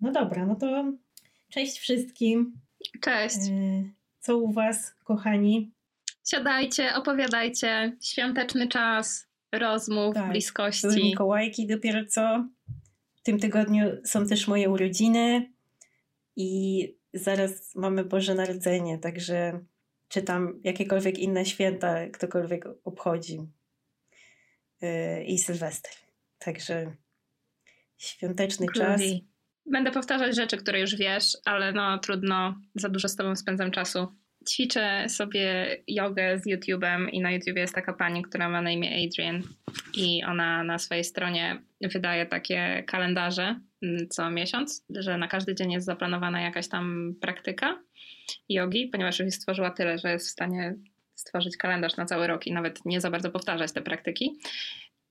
No dobra, no to cześć wszystkim. Cześć. E, co u Was, kochani? Siadajcie, opowiadajcie. Świąteczny czas rozmów, tak, bliskości. Były Mikołajki dopiero co. W tym tygodniu są też moje urodziny i zaraz mamy Boże Narodzenie, także czy tam jakiekolwiek inne święta ktokolwiek obchodzi. Yy, I Sylwester. Także świąteczny czas. Będę powtarzać rzeczy, które już wiesz, ale no trudno, za dużo z tobą spędzam czasu. Ćwiczę sobie jogę z YouTube'em i na YouTubie jest taka pani, która ma na imię Adrian i ona na swojej stronie wydaje takie kalendarze mm, co miesiąc, że na każdy dzień jest zaplanowana jakaś tam praktyka jogi, ponieważ już stworzyła tyle, że jest w stanie stworzyć kalendarz na cały rok i nawet nie za bardzo powtarzać te praktyki.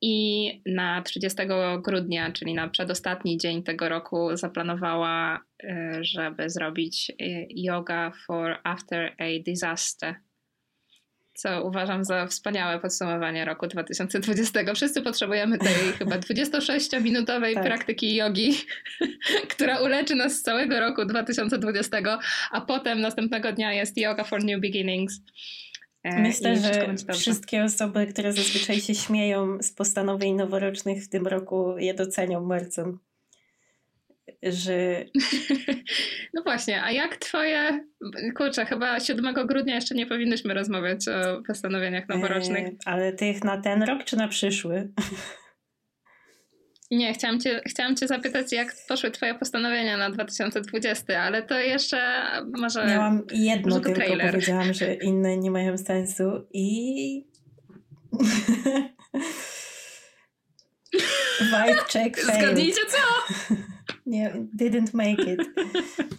I na 30 grudnia, czyli na przedostatni dzień tego roku, zaplanowała, y, żeby zrobić y, yoga for after a disaster. Co uważam za wspaniałe podsumowanie roku 2020. Wszyscy potrzebujemy tej chyba 26-minutowej tak. praktyki jogi, która uleczy nas z całego roku 2020, a potem następnego dnia jest yoga for new beginnings. E, Myślę, że wszystkie osoby, które zazwyczaj się śmieją z postanowień noworocznych w tym roku, je docenią bardzo. Że... No właśnie, a jak twoje. Kurczę, chyba 7 grudnia jeszcze nie powinnyśmy rozmawiać o postanowieniach noworocznych. E, ale tych na ten rok czy na przyszły? Nie, chciałam cię, chciałam cię zapytać, jak poszły twoje postanowienia na 2020, ale to jeszcze może. Miałam jedno może tylko, trailer. powiedziałam, że inne nie mają sensu i. Vibe check failed. Zgadnijcie co? nie, didn't make it.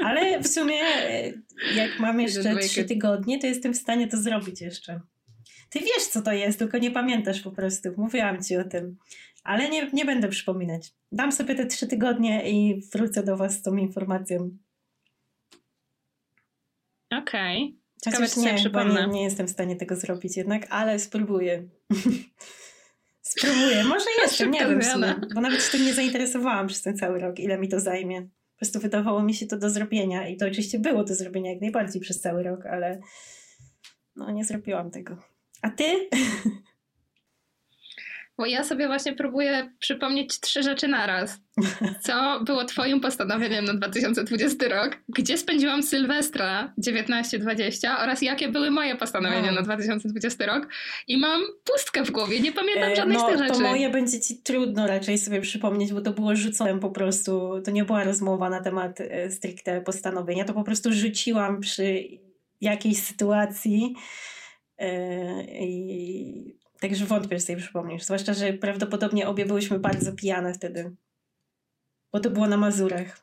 Ale w sumie, jak mam jeszcze trzy tygodnie, to jestem w stanie to zrobić jeszcze. Ty wiesz, co to jest, tylko nie pamiętasz po prostu. Mówiłam ci o tym. Ale nie, nie będę przypominać. Dam sobie te trzy tygodnie i wrócę do Was z tą informacją. Okej. Okay. Ciekawe, czy nie, przypomnę. Nie, nie jestem w stanie tego zrobić jednak, ale spróbuję. spróbuję. Może jeszcze, nie wiem bo nawet się tym nie zainteresowałam przez ten cały rok, ile mi to zajmie. Po prostu wydawało mi się to do zrobienia i to oczywiście było do zrobienia jak najbardziej przez cały rok, ale no nie zrobiłam tego. A ty? Bo ja sobie właśnie próbuję przypomnieć trzy rzeczy naraz. Co było Twoim postanowieniem na 2020 rok? Gdzie spędziłam Sylwestra 19-20 oraz jakie były moje postanowienia no. na 2020 rok? I mam pustkę w głowie, nie pamiętam e, żadnej no, z tych rzeczy. To moje będzie Ci trudno raczej sobie przypomnieć, bo to było rzucone po prostu. To nie była rozmowa na temat e, stricte postanowienia, to po prostu rzuciłam przy jakiejś sytuacji. E, I Także wątpię, że sobie przypomnisz. Zwłaszcza, że prawdopodobnie obie byłyśmy bardzo pijane wtedy. Bo to było na Mazurach.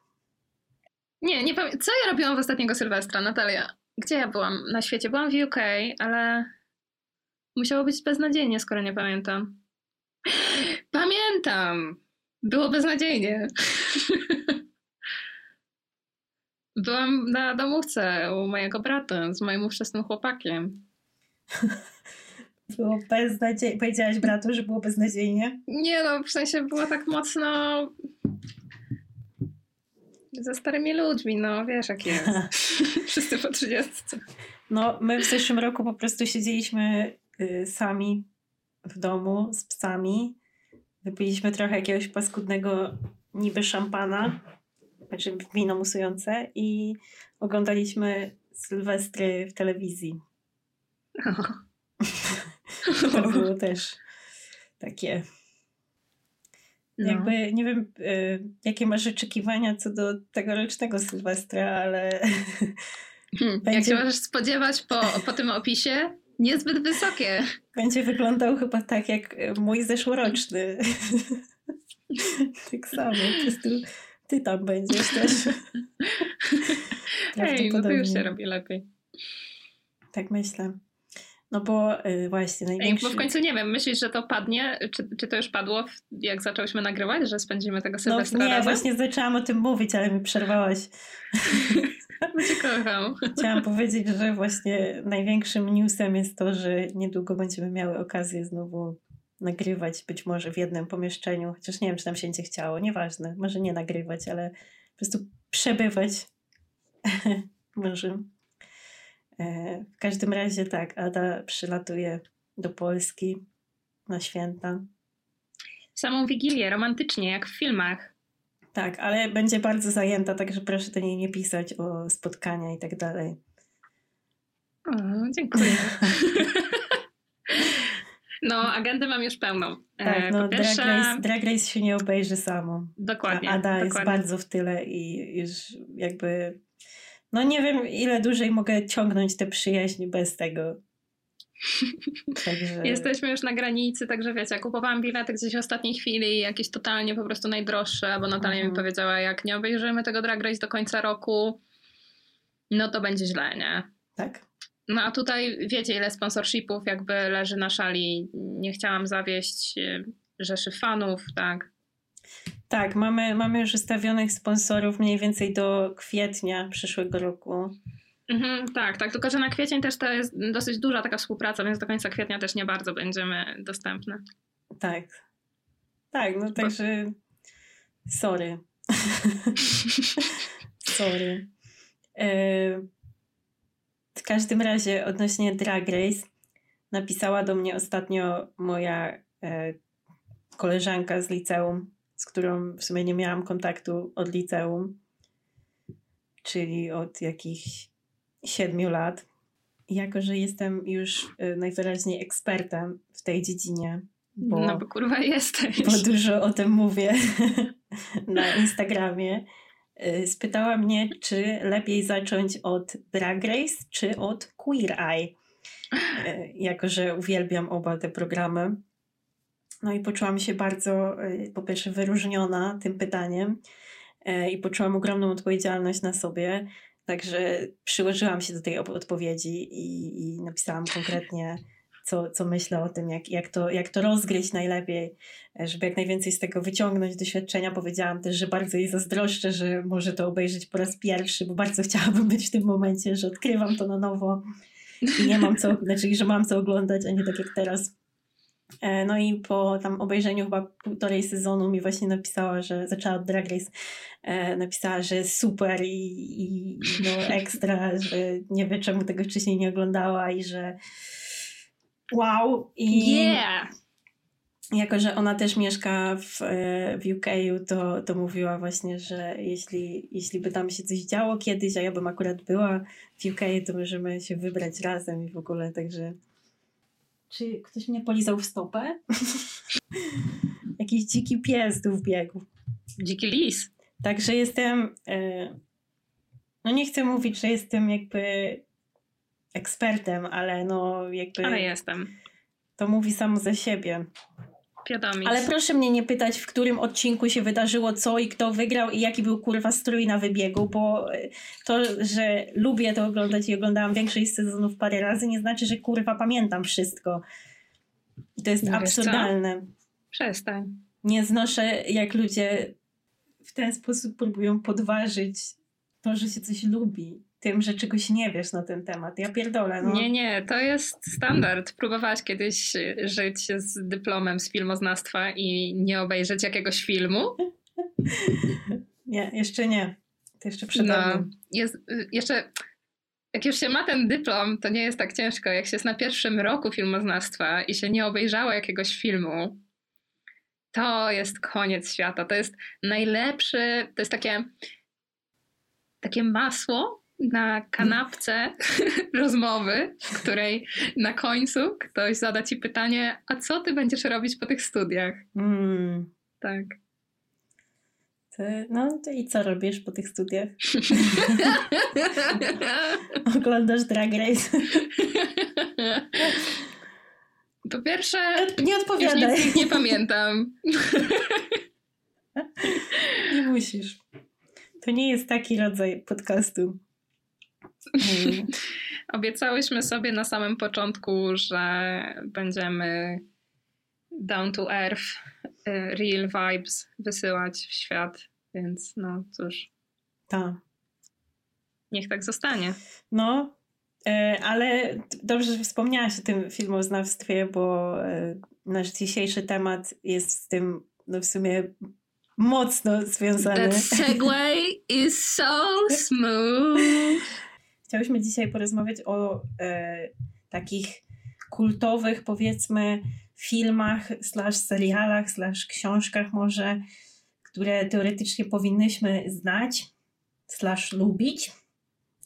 Nie, nie pamiętam. Co ja robiłam w ostatniego Sylwestra, Natalia? Gdzie ja byłam na świecie? Byłam w UK, ale musiało być beznadziejnie, skoro nie pamiętam. Pamiętam! Było beznadziejnie. Byłam na domówce u mojego brata z moim ówczesnym chłopakiem. Było beznadziejnie. Powiedziałaś bratu, że było beznadziejnie? Nie no, w sensie było tak mocno ze starymi ludźmi, no wiesz jak jest. Wszyscy po trzydziestce. No, my w zeszłym roku po prostu siedzieliśmy y, sami w domu z psami. Wypiliśmy trochę jakiegoś paskudnego niby szampana, znaczy wino musujące i oglądaliśmy Sylwestry w telewizji. to było też takie. No. Jakby nie wiem, y, jakie masz oczekiwania co do tegorocznego Sylwestra, ale. Hmm, będzie... Jak się możesz spodziewać po, po tym opisie? Niezbyt wysokie. Będzie wyglądał chyba tak jak mój zeszłoroczny. tak samo, po prostu ty tam będziesz też. Hej, no to już się robi lepiej. Tak myślę. No bo y, właśnie największy... Bo w końcu nie wiem, myślisz, że to padnie? Czy, czy to już padło, jak zaczęłyśmy nagrywać, że spędzimy tego Sylwestra No nie, razem? właśnie zaczęłam o tym mówić, ale mi przerwałaś. Cię kocham. Chciałam powiedzieć, że właśnie największym newsem jest to, że niedługo będziemy miały okazję znowu nagrywać być może w jednym pomieszczeniu, chociaż nie wiem, czy nam się będzie chciało, nieważne, może nie nagrywać, ale po prostu przebywać. Może. E, w każdym razie tak, Ada przylatuje do Polski na święta. Samą Wigilię, romantycznie, jak w filmach. Tak, ale będzie bardzo zajęta, także proszę do niej nie pisać o spotkania i tak dalej. O, dziękuję. No, agendę mam już pełną. E, tak, no, pierwsze... Drag, Race, Drag Race się nie obejrzy samo. Dokładnie. Ada dokładnie. jest bardzo w tyle i już jakby no nie wiem, ile dłużej mogę ciągnąć te przyjaźnie bez tego. Także... Jesteśmy już na granicy, także wiecie, kupowałam bilety gdzieś w ostatniej chwili, jakieś totalnie po prostu najdroższe, bo Natalia mhm. mi powiedziała, jak nie obejrzymy tego Drag Race do końca roku, no to będzie źle, nie? Tak. No a tutaj wiecie, ile sponsorshipów jakby leży na szali. Nie chciałam zawieść y, rzeszy fanów, tak. Tak, mamy, mamy już ustawionych sponsorów mniej więcej do kwietnia przyszłego roku. Mhm, tak, tak, tylko że na kwiecień też to jest dosyć duża taka współpraca, więc do końca kwietnia też nie bardzo będziemy dostępne. Tak. Tak, no także sorry. sorry. E, w każdym razie odnośnie Drag Race napisała do mnie ostatnio moja e, koleżanka z liceum, z którą w sumie nie miałam kontaktu od liceum, czyli od jakichś siedmiu lat. jako, że jestem już y, najwyraźniej ekspertem w tej dziedzinie, bo, no bo kurwa jesteś. Bo dużo o tym mówię na Instagramie. Y, spytała mnie, czy lepiej zacząć od Drag Race, czy od Queer Eye. Y, jako, że uwielbiam oba te programy. No i poczułam się bardzo, y, po pierwsze, wyróżniona tym pytaniem y, i poczułam ogromną odpowiedzialność na sobie. Także przyłożyłam się do tej odpowiedzi i, i napisałam konkretnie, co, co myślę o tym, jak, jak, to, jak to rozgryźć najlepiej, żeby jak najwięcej z tego wyciągnąć doświadczenia. Powiedziałam też, że bardzo jej zazdroszczę, że może to obejrzeć po raz pierwszy, bo bardzo chciałabym być w tym momencie, że odkrywam to na nowo i nie mam co, znaczy, że mam co oglądać, a nie tak jak teraz E, no i po tam obejrzeniu chyba półtorej sezonu mi właśnie napisała, że zaczęła od Drag Race, e, napisała, że super i, i no ekstra, że nie wie czemu tego wcześniej nie oglądała i że wow. I yeah! Jako, że ona też mieszka w, e, w UK, to, to mówiła właśnie, że jeśli, jeśli by tam się coś działo kiedyś, a ja bym akurat była w UK, to możemy się wybrać razem i w ogóle, także czy ktoś mnie polizał w stopę? Jakiś dziki pies tu wbiegł. Dziki lis. Także jestem. E, no nie chcę mówić, że jestem jakby ekspertem, ale no jakby. Ale jestem. To mówi samo za siebie. Ale proszę mnie nie pytać, w którym odcinku się wydarzyło co i kto wygrał i jaki był kurwa strój na wybiegu, bo e, to, że lubię to oglądać i oglądałam większość sezonów parę razy, nie znaczy, że kurwa pamiętam wszystko. To jest no absurdalne. Przestań. Nie znoszę, jak ludzie w ten sposób próbują podważyć to, że się coś lubi tym, że czegoś nie wiesz na ten temat. Ja pierdolę. No. Nie, nie, to jest standard. Próbowałaś kiedyś żyć z dyplomem z filmoznawstwa i nie obejrzeć jakiegoś filmu? nie, jeszcze nie. To jeszcze przed no, jest, jeszcze jak już się ma ten dyplom, to nie jest tak ciężko. Jak się jest na pierwszym roku filmoznawstwa i się nie obejrzało jakiegoś filmu, to jest koniec świata. To jest najlepszy, to jest takie, takie masło na kanapce rozmowy, w której na końcu ktoś zada ci pytanie, a co ty będziesz robić po tych studiach? Mm. Tak. Ty, no to i co robisz po tych studiach? Oglądasz Drag Race? Po pierwsze, nie odpowiadaj. Już nic nie pamiętam. nie musisz. To nie jest taki rodzaj podcastu. Mm. Obiecałyśmy sobie na samym początku, że będziemy down to earth, y, real vibes wysyłać w świat, więc no cóż. Tak. Niech tak zostanie. No, e, ale dobrze, że wspomniałaś o tym filmoznawstwie, bo e, nasz dzisiejszy temat jest z tym no w sumie mocno związany. That segway is so smooth. Chciałyśmy dzisiaj porozmawiać o e, takich kultowych, powiedzmy, filmach, slash serialach, slash książkach może, które teoretycznie powinnyśmy znać, slash lubić,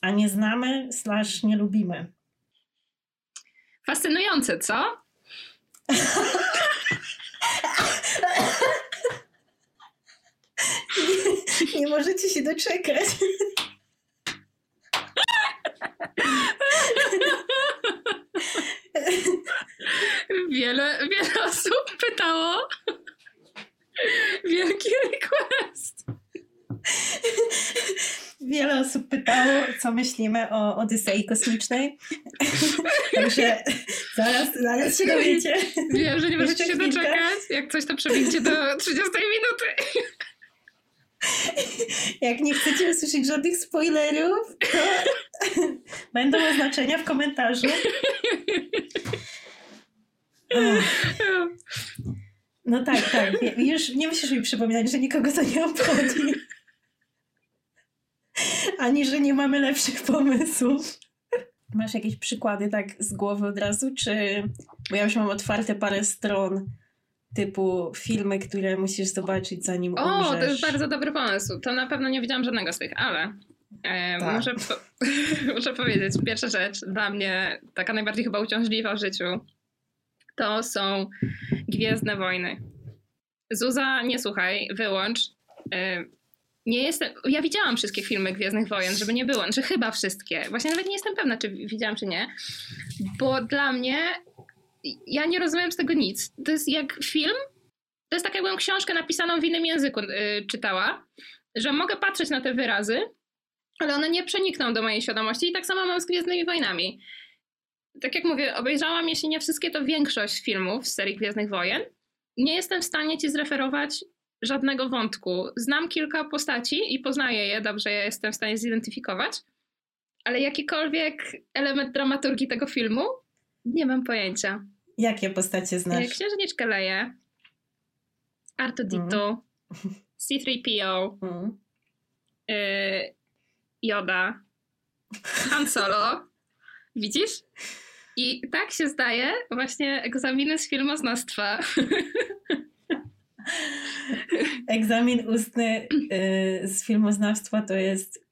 a nie znamy, slash nie lubimy. Fascynujące, co? nie, nie możecie się doczekać. Wiele, wiele osób pytało. Wielki request. Wiele osób pytało, co myślimy o Odysei Kosmicznej. Także zaraz, zaraz się dowiecie. Wiem, że nie możecie się doczekać. Jak coś to przewincie do 30 minuty. Jak nie chcecie usłyszeć żadnych spoilerów, to będą oznaczenia w komentarzu. No tak, tak. Już nie musisz mi przypominać, że nikogo to nie obchodzi. Ani, że nie mamy lepszych pomysłów. Masz jakieś przykłady tak z głowy od razu, czy... Bo ja już mam otwarte parę stron typu filmy, które musisz zobaczyć zanim O, umrzesz. to jest bardzo dobry pomysł. To na pewno nie widziałam żadnego z tych, ale e, Tak. muszę, po, muszę powiedzieć, pierwsza rzecz dla mnie, taka najbardziej chyba uciążliwa w życiu, to są Gwiezdne Wojny. Zuza, nie słuchaj, wyłącz. E, nie jestem, ja widziałam wszystkie filmy Gwiezdnych Wojen, żeby nie było, czy chyba wszystkie. Właśnie nawet nie jestem pewna, czy widziałam, czy nie. Bo dla mnie, ja nie rozumiem z tego nic. To jest jak film, to jest tak jakbym książkę napisaną w innym języku y, czytała, że mogę patrzeć na te wyrazy, ale one nie przenikną do mojej świadomości i tak samo mam z Gwiezdnymi Wojnami. Tak jak mówię, obejrzałam, jeśli nie wszystkie, to większość filmów z serii Gwiezdnych Wojen. Nie jestem w stanie ci zreferować żadnego wątku. Znam kilka postaci i poznaję je, dobrze je jestem w stanie zidentyfikować, ale jakikolwiek element dramaturgii tego filmu nie mam pojęcia. Jakie postacie znasz? E, Księżniczkę Leję, R2D2, C3PO, Mm. y, Yoda, Han Solo. Widzisz? I tak się zdaje właśnie egzaminy z filmoznawstwa. Egzamin ustny y, z filmoznawstwa to jest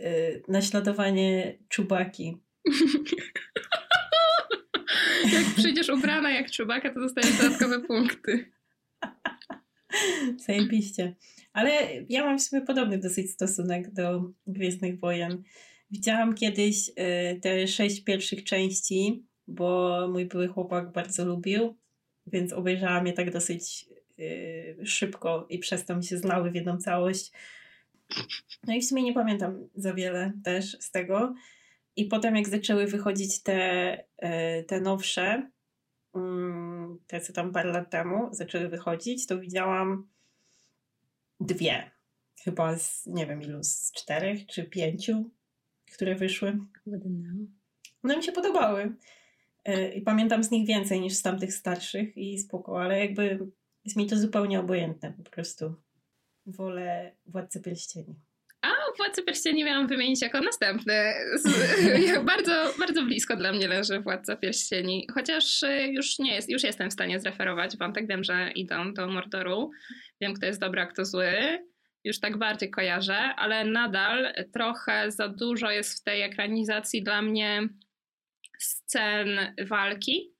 y, naśladowanie czubaki. jak przyjdziesz ubrana jak czubaka, to dostajesz dodatkowe punkty. Zajebiście. Ale ja mam w sumie podobny dosyć stosunek do Gwiezdnych Wojen. Widziałam kiedyś y, te sześć pierwszych części, bo mój były chłopak bardzo lubił, więc obejrzałam je tak dosyć y, szybko i przez to mi się znały w jedną całość. No i w sumie nie pamiętam za wiele też z tego. I potem jak zaczęły wychodzić te, y, te nowsze, mm, te co tam parę lat temu zaczęły wychodzić, to widziałam dwie. Chyba z nie wiem ilu, z czterech czy pięciu, które wyszły. No mi się podobały. Y, I pamiętam z nich więcej niż z tamtych starszych i spoko, ale jakby jest mi to zupełnie obojętne po prostu. Wolę Władcę Pierścieni. Władcy Pierścieni miałam wymienić jako następny. Bardzo, bardzo blisko dla mnie leży Władca Pierścieni. Chociaż y, już nie jest, już jestem w stanie zreferować wątek. Wiem, że idą do Mordoru. Wiem, kto jest dobry, a kto zły. Już tak bardziej kojarzę, ale nadal trochę za dużo jest w tej ekranizacji dla mnie scen walki.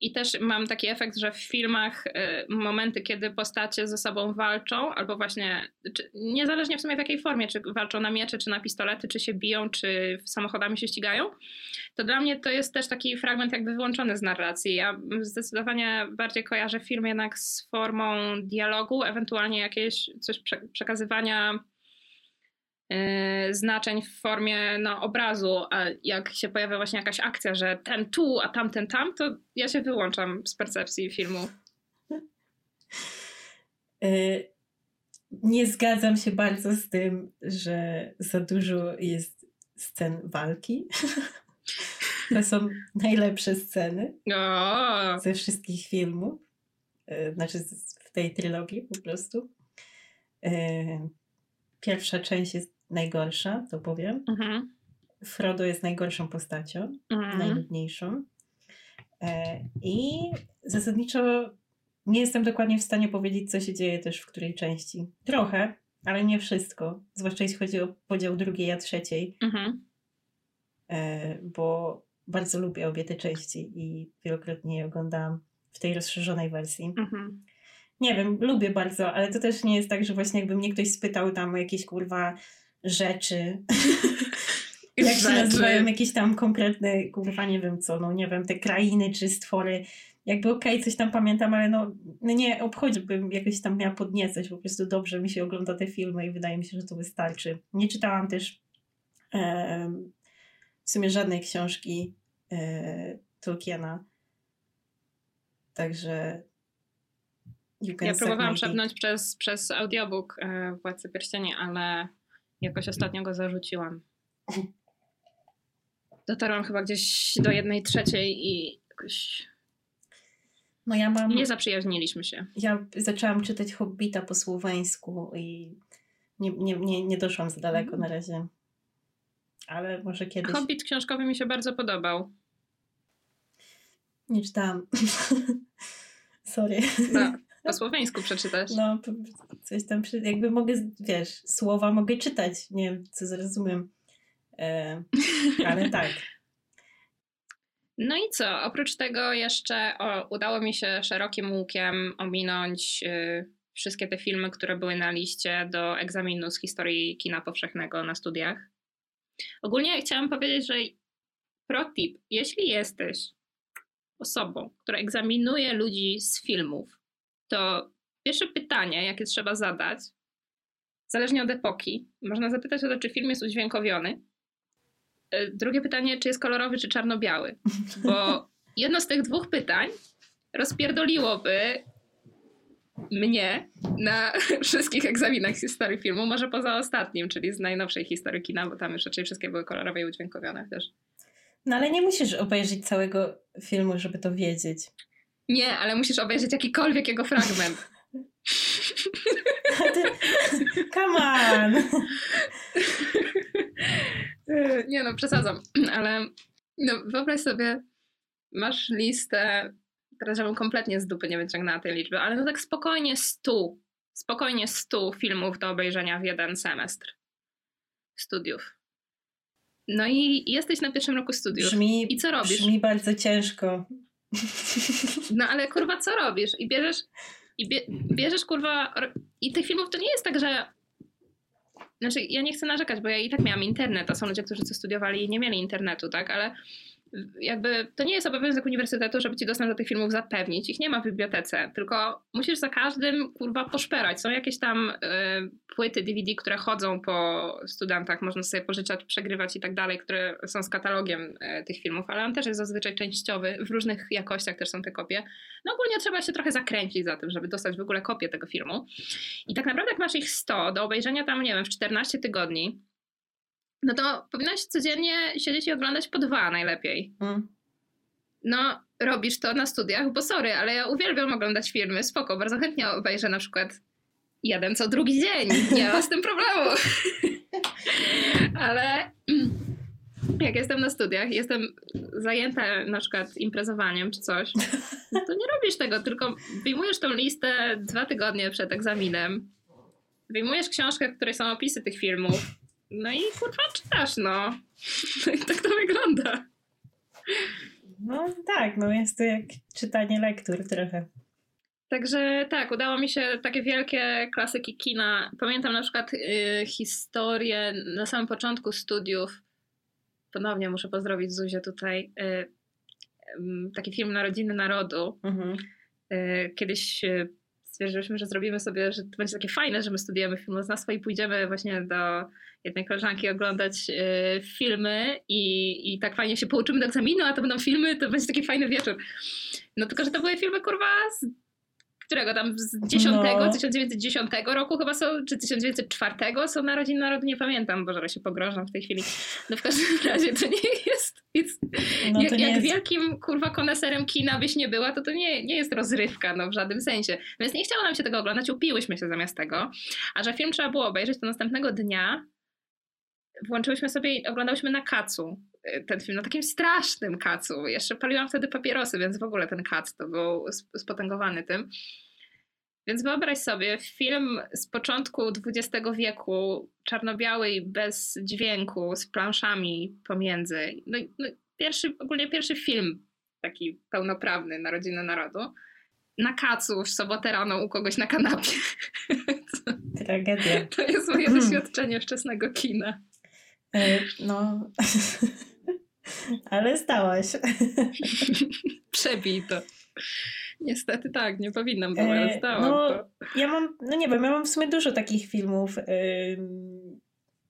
I też mam taki efekt, że w filmach y, momenty, kiedy postacie ze sobą walczą, albo właśnie, czy, niezależnie w sumie w jakiej formie, czy walczą na miecze, czy na pistolety, czy się biją, czy samochodami się ścigają, to dla mnie to jest też taki fragment jakby wyłączony z narracji. Ja zdecydowanie bardziej kojarzę film jednak z formą dialogu, ewentualnie jakieś coś prze- przekazywania znaczeń w formie no, obrazu, a jak się pojawia właśnie jakaś akcja, że ten tu, a tamten tam, to ja się wyłączam z percepcji filmu. Y, Nie zgadzam się bardzo z tym, że za dużo jest scen walki. To są najlepsze sceny O, ze wszystkich filmów. Y, Znaczy w tej trylogii po prostu. Pierwsza część jest najgorsza, to powiem. Mhm. Frodo jest najgorszą postacią, Mhm. najludniejszą. E, I zasadniczo nie jestem dokładnie w stanie powiedzieć, co się dzieje też w której części. Trochę, ale nie wszystko. Zwłaszcza jeśli chodzi o podział drugiej a trzeciej, Mhm. e, bo bardzo lubię obie te części i wielokrotnie je oglądałam w tej rozszerzonej wersji. Mhm. Nie wiem, lubię bardzo, ale to też nie jest tak, że właśnie jakby mnie ktoś spytał tam o jakieś kurwa rzeczy. Jak się nazywają jakieś tam konkretne, kurwa, nie wiem co, no nie wiem, te krainy czy stwory. Jakby okej, coś tam pamiętam, ale no, no nie obchodziłbym jakoś tam miała podniecać, po prostu dobrze mi się ogląda te filmy i wydaje mi się, że to wystarczy. Nie czytałam też em, w sumie żadnej książki e, Tolkiena. Także Ja próbowałam przepnąć przez, przez audiobook e, Władcy Pierścieni, ale jakoś ostatnio go zarzuciłam. Dotarłam chyba gdzieś do jednej trzeciej i jakoś No ja mam... nie zaprzyjaźniliśmy się. Ja zaczęłam czytać Hobbita po słoweńsku i nie, nie, nie, nie doszłam za daleko Mm. na razie. Ale może kiedyś. Hobbit książkowy mi się bardzo podobał. Nie czytałam. Sorry. No, po słoweńsku przeczytać. No, coś tam, jakby mogę, wiesz, słowa mogę czytać. Nie wiem, co zrozumiem. E, ale tak. No i co? Oprócz tego jeszcze o, udało mi się szerokim łukiem ominąć y, wszystkie te filmy, które były na liście do egzaminu z historii kina powszechnego na studiach. Ogólnie chciałam powiedzieć, że pro tip, jeśli jesteś osobą, która egzaminuje ludzi z filmów, to pierwsze pytanie, jakie trzeba zadać, zależnie od epoki, można zapytać o to, czy film jest udźwiękowiony. Y, Drugie pytanie, czy jest kolorowy, czy czarno-biały. Bo jedno z tych dwóch pytań rozpierdoliłoby mnie na wszystkich egzaminach z historii filmu, może poza ostatnim, czyli z najnowszej historii kina, bo tam już raczej wszystkie były kolorowe i udźwiękowione też. No ale nie musisz obejrzeć całego filmu, żeby to wiedzieć. Nie, ale musisz obejrzeć jakikolwiek jego fragment. Ty... Come on! Nie no, przesadzam, ale no, wyobraź sobie, masz listę, teraz żebym kompletnie z dupy nie wyciągnęła tej liczby, ale no tak spokojnie stu, spokojnie stu filmów do obejrzenia w jeden semestr studiów. No i jesteś na pierwszym roku studiów. Brzmi, I co robisz? brzmi bardzo ciężko. No ale kurwa, co robisz? I bierzesz, i bie, bierzesz kurwa, i tych filmów to nie jest tak, że znaczy ja nie chcę narzekać, bo ja i tak miałam internet, a są ludzie, którzy co studiowali i nie mieli internetu, tak, ale jakby to nie jest obowiązek uniwersytetu, żeby ci dostęp do tych filmów zapewnić. Ich nie ma w bibliotece, tylko musisz za każdym kurwa poszperać. Są jakieś tam y, płyty DVD, które chodzą po studentach, można sobie pożyczać, przegrywać i tak dalej, które są z katalogiem y, tych filmów, ale on też jest zazwyczaj częściowy, w różnych jakościach też są te kopie. No ogólnie trzeba się trochę zakręcić za tym, żeby dostać w ogóle kopię tego filmu. I tak naprawdę jak masz ich 100 do obejrzenia tam, nie wiem, w 14 tygodni, no to powinnaś codziennie siedzieć i oglądać po dwa najlepiej. Mm. No, robisz to na studiach, bo sorry, ale ja uwielbiam oglądać filmy, spoko, bardzo chętnie obejrzę na przykład jeden co drugi dzień, nie ma z tym problemu. ale jak jestem na studiach jestem zajęta na przykład imprezowaniem czy coś, no to nie robisz tego, tylko wyjmujesz tą listę dwa tygodnie przed egzaminem, wyjmujesz książkę, w której są opisy tych filmów, no i kurwa czytasz, no. Tak to wygląda. No tak, no jest to jak czytanie lektur trochę. Także tak, udało mi się takie wielkie klasyki kina. Pamiętam na przykład y, historię na samym początku studiów. Ponownie muszę pozdrowić Zuzię tutaj. Y, ym, taki film Narodziny Narodu. Mhm. Y, kiedyś y, stwierdziliśmy, że zrobimy sobie, że to będzie takie fajne, że my studiujemy filmoznawstwo i pójdziemy właśnie do jednej koleżanki oglądać y, filmy i, i tak fajnie się pouczymy do egzaminu, a to będą filmy, to będzie taki fajny wieczór. No tylko, że to były filmy kurwa z którego tam z 10, no. 1910 roku chyba są, czy 1904 są narodziny narodu, nie pamiętam, bo że się pogrożam w tej chwili. No w każdym razie to nie jest no jak, jak jest... wielkim kurwa koneserem kina byś nie była, to to nie, nie jest rozrywka, no w żadnym sensie. Więc nie chciało nam się tego oglądać, upiłyśmy się zamiast tego, a że film trzeba było obejrzeć, to następnego dnia włączyłyśmy sobie i oglądałyśmy na kacu y, ten film, na takim strasznym kacu. Jeszcze paliłam wtedy papierosy, więc w ogóle ten kac to był spotęgowany tym. Więc wyobraź sobie film z początku XX wieku, czarno-biały i bez dźwięku, z planszami pomiędzy. No, no pierwszy, ogólnie pierwszy film taki pełnoprawny Narodziny Narodu. Na kacu w sobotę rano u kogoś na kanapie. Tragedia. To jest moje doświadczenie wczesnego kina. E, no, ale stałaś. Przebij to. Niestety tak, nie powinnam była, ale e, stałam. No, ja mam, no nie wiem, ja mam w sumie dużo takich filmów.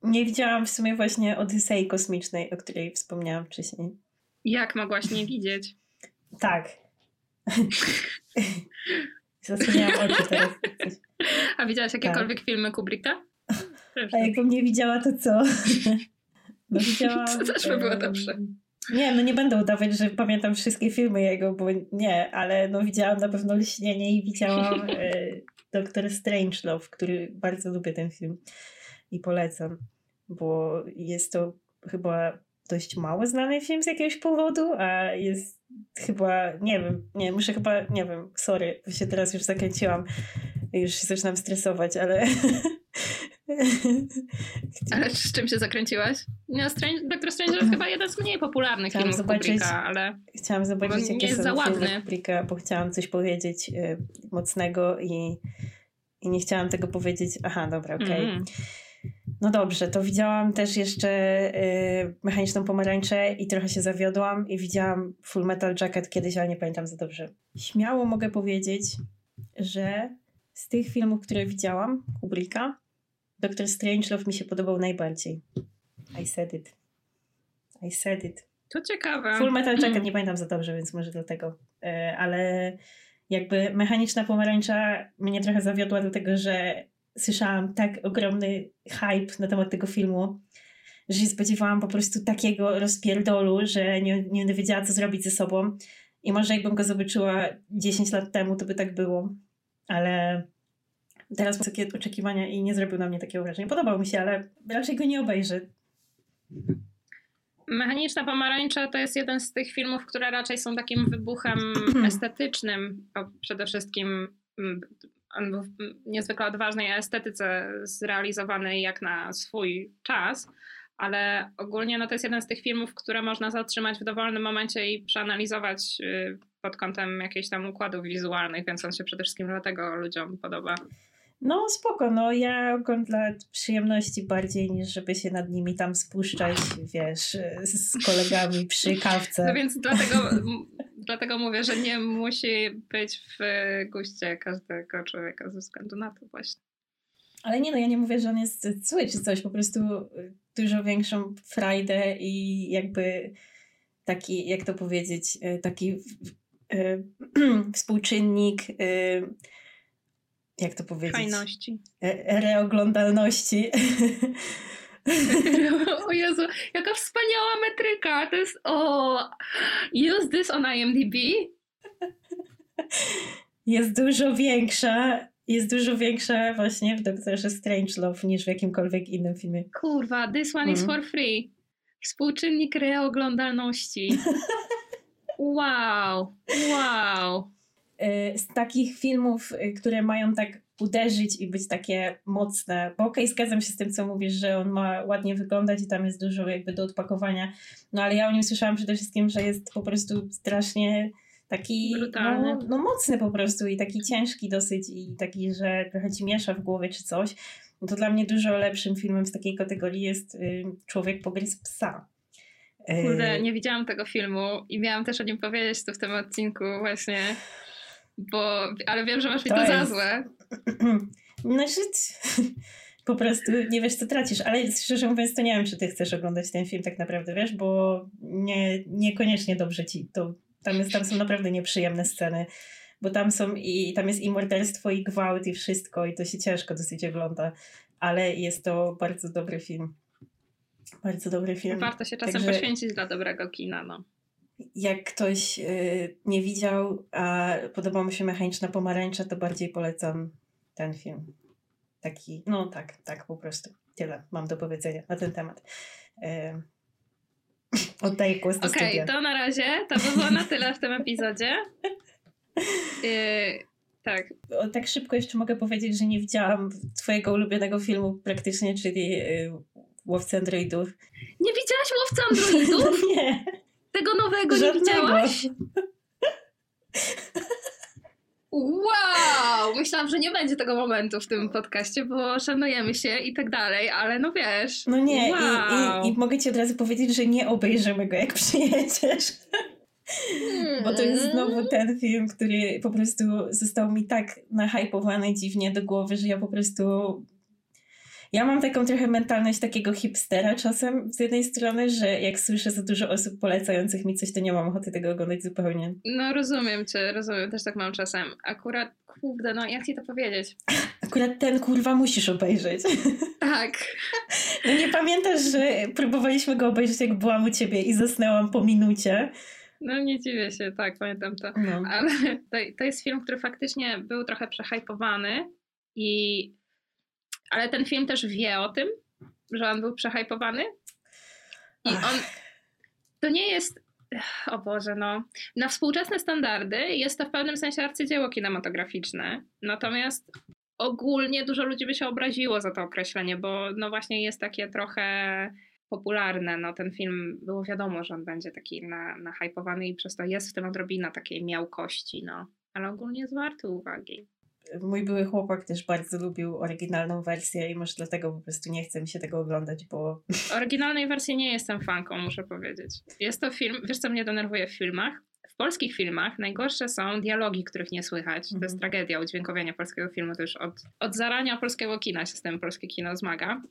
Nie widziałam w sumie właśnie Odysei Kosmicznej, o której wspomniałam wcześniej. Jak mogłaś nie widzieć? Tak. Zasłoniłam oczy teraz. A widziałaś jakiekolwiek tak. filmy Kubricka? A jakbym nie widziała, to co? No widziałam... To też by było dobrze. Nie, no nie będę udawać, że pamiętam wszystkie filmy jego, bo nie, ale no widziałam na pewno Lśnienie i widziałam e, Doktor Strangelove, który bardzo lubię ten film i polecam, bo jest to chyba dość mało znany film z jakiegoś powodu, a jest chyba, nie wiem, nie, muszę chyba, nie wiem, sorry, się teraz już zakręciłam, już się zaczynam stresować, ale Ale z czym się zakręciłaś? No, Strange, Doctor Strange to chyba jeden z mniej popularnych chciałam filmów zobaczyć, Kubricka, ale... Chciałam zobaczyć, jakie są za filmy Kubricka, bo chciałam coś powiedzieć y, mocnego i, i nie chciałam tego powiedzieć. Aha, dobra, okej. Okay. Mm. No dobrze, to widziałam też jeszcze y, Mechaniczną Pomarańczę i trochę się zawiodłam i widziałam Full Metal Jacket kiedyś, ale nie pamiętam za dobrze. Śmiało mogę powiedzieć, że z tych filmów, które widziałam, Kubricka, Doktor Strangelove mi się podobał najbardziej. I said it. I said it. To ciekawe. Full Metal Jacket nie pamiętam za dobrze, więc może dlatego. E, ale jakby mechaniczna pomarańcza mnie trochę zawiodła do tego, że słyszałam tak ogromny hype na temat tego filmu, że się spodziewałam po prostu takiego rozpierdolu, że nie, nie będę wiedziała, co zrobić ze sobą. I może jakbym go zobaczyła 10 lat temu, to by tak było. Ale teraz mam takie oczekiwania i nie zrobił na mnie takiego wrażenia. Podobał mi się, ale raczej go nie obejrzę. Mechaniczna Pomarańcza to jest jeden z tych filmów, które raczej są takim wybuchem estetycznym. Przede wszystkim był niezwykle odważnej estetyce zrealizowany jak na swój czas, ale ogólnie no to jest jeden z tych filmów, które można zatrzymać w dowolnym momencie i przeanalizować y, pod kątem jakichś tam układów wizualnych, więc on się przede wszystkim dlatego ludziom podoba. No spoko, no ja oglądam dla przyjemności bardziej niż żeby się nad nimi tam spuszczać, wiesz, z kolegami przy kawce. No więc dlatego, dlatego mówię, że nie musi być w guście każdego człowieka ze względu na to właśnie. Ale nie no, ja nie mówię, że on jest zły czy coś, po prostu dużo większą frajdę i jakby taki, jak to powiedzieć, taki współczynnik jak to powiedzieć? Fajności. E, reoglądalności. o Jezu, jaka wspaniała metryka. To jest, o, use this on IMDb. Jest dużo większa, jest dużo większa właśnie w Doktorze Strangelove niż w jakimkolwiek innym filmie. Kurwa, this one mm. is mhm. for free. Współczynnik reoglądalności. wow, wow. Y, z takich filmów, y, które mają tak uderzyć i być takie mocne, bo okej, okay, zgadzam się z tym, co mówisz, że on ma ładnie wyglądać i tam jest dużo jakby do odpakowania, no ale ja o nim słyszałam przede wszystkim, że jest po prostu strasznie taki no, no, mocny po prostu i taki ciężki dosyć i taki, że trochę ci miesza w głowie czy coś. No to dla mnie dużo lepszym filmem z takiej kategorii jest y, Człowiek pogryzł psa. Kurde, nie widziałam tego filmu i miałam też o nim powiedzieć tu w tym odcinku właśnie bo, ale wiem, że masz mi to, to za złe. Znaczy, po prostu nie wiesz, co tracisz, ale szczerze mówiąc, to nie wiem, czy ty chcesz oglądać ten film tak naprawdę, wiesz, bo nie, niekoniecznie dobrze ci to, tam, jest, tam są naprawdę nieprzyjemne sceny. bo tam są i tam jest i morderstwo, i gwałt, i wszystko, i to się ciężko dosyć ogląda, ale jest to bardzo dobry film. Bardzo dobry film. Warto się czasem Także, poświęcić dla dobrego kina, no. Jak ktoś y, nie widział, a podoba mu się Mechaniczna Pomarańcza, to bardziej polecam ten film. Taki, no tak, tak po prostu. Tyle mam do powiedzenia na ten temat. Y, oddaję głos do Okej, okay, to na razie. To by było na tyle w tym epizodzie. Y, tak. O, tak szybko jeszcze mogę powiedzieć, że nie widziałam twojego ulubionego filmu praktycznie, czyli y, Łowcy Androidów. Nie widziałaś Łowcy Androidów? nie. Tego nowego Żadnego. nie widziałaś? Wow! Myślałam, że nie będzie tego momentu w tym podcaście, bo szanujemy się i tak dalej, ale no wiesz. No nie, wow. i, i, i mogę ci od razu powiedzieć, że nie obejrzymy go, jak przyjedziesz. Bo to jest znowu ten film, który po prostu został mi tak nahypowany dziwnie do głowy, że ja po prostu ja mam taką trochę mentalność takiego hipstera czasem z jednej strony, że jak słyszę za dużo osób polecających mi coś, to nie mam ochoty tego oglądać zupełnie. No rozumiem cię, rozumiem, też tak mam czasem. Akurat, kurde, no jak ci to powiedzieć? Akurat ten kurwa musisz obejrzeć. Tak. No nie pamiętasz, że próbowaliśmy go obejrzeć jak byłam u ciebie i zasnęłam po minucie. No nie dziwię się, tak, pamiętam to. No. Ale to, to jest film, który faktycznie był trochę przehypowany i ale ten film też wie o tym, że on był przehypowany. I on. To nie jest. O Boże, no. Na współczesne standardy jest to w pewnym sensie arcydzieło kinematograficzne. Natomiast ogólnie dużo ludzi by się obraziło za to określenie, bo no właśnie jest takie trochę popularne. No ten film było wiadomo, że on będzie taki na, nahypowany i przez to jest w tym odrobina takiej miałkości, no. Ale ogólnie jest warty uwagi mój były chłopak też bardzo lubił oryginalną wersję i może dlatego po prostu nie chce mi się tego oglądać, bo... Oryginalnej wersji nie jestem fanką, muszę powiedzieć. Jest to film, wiesz co mnie denerwuje w filmach? W polskich filmach najgorsze są dialogi, których nie słychać. To jest mhm. tragedia udźwiękowienia polskiego filmu. To już od, od zarania polskiego kina się z tym polskie kino zmaga.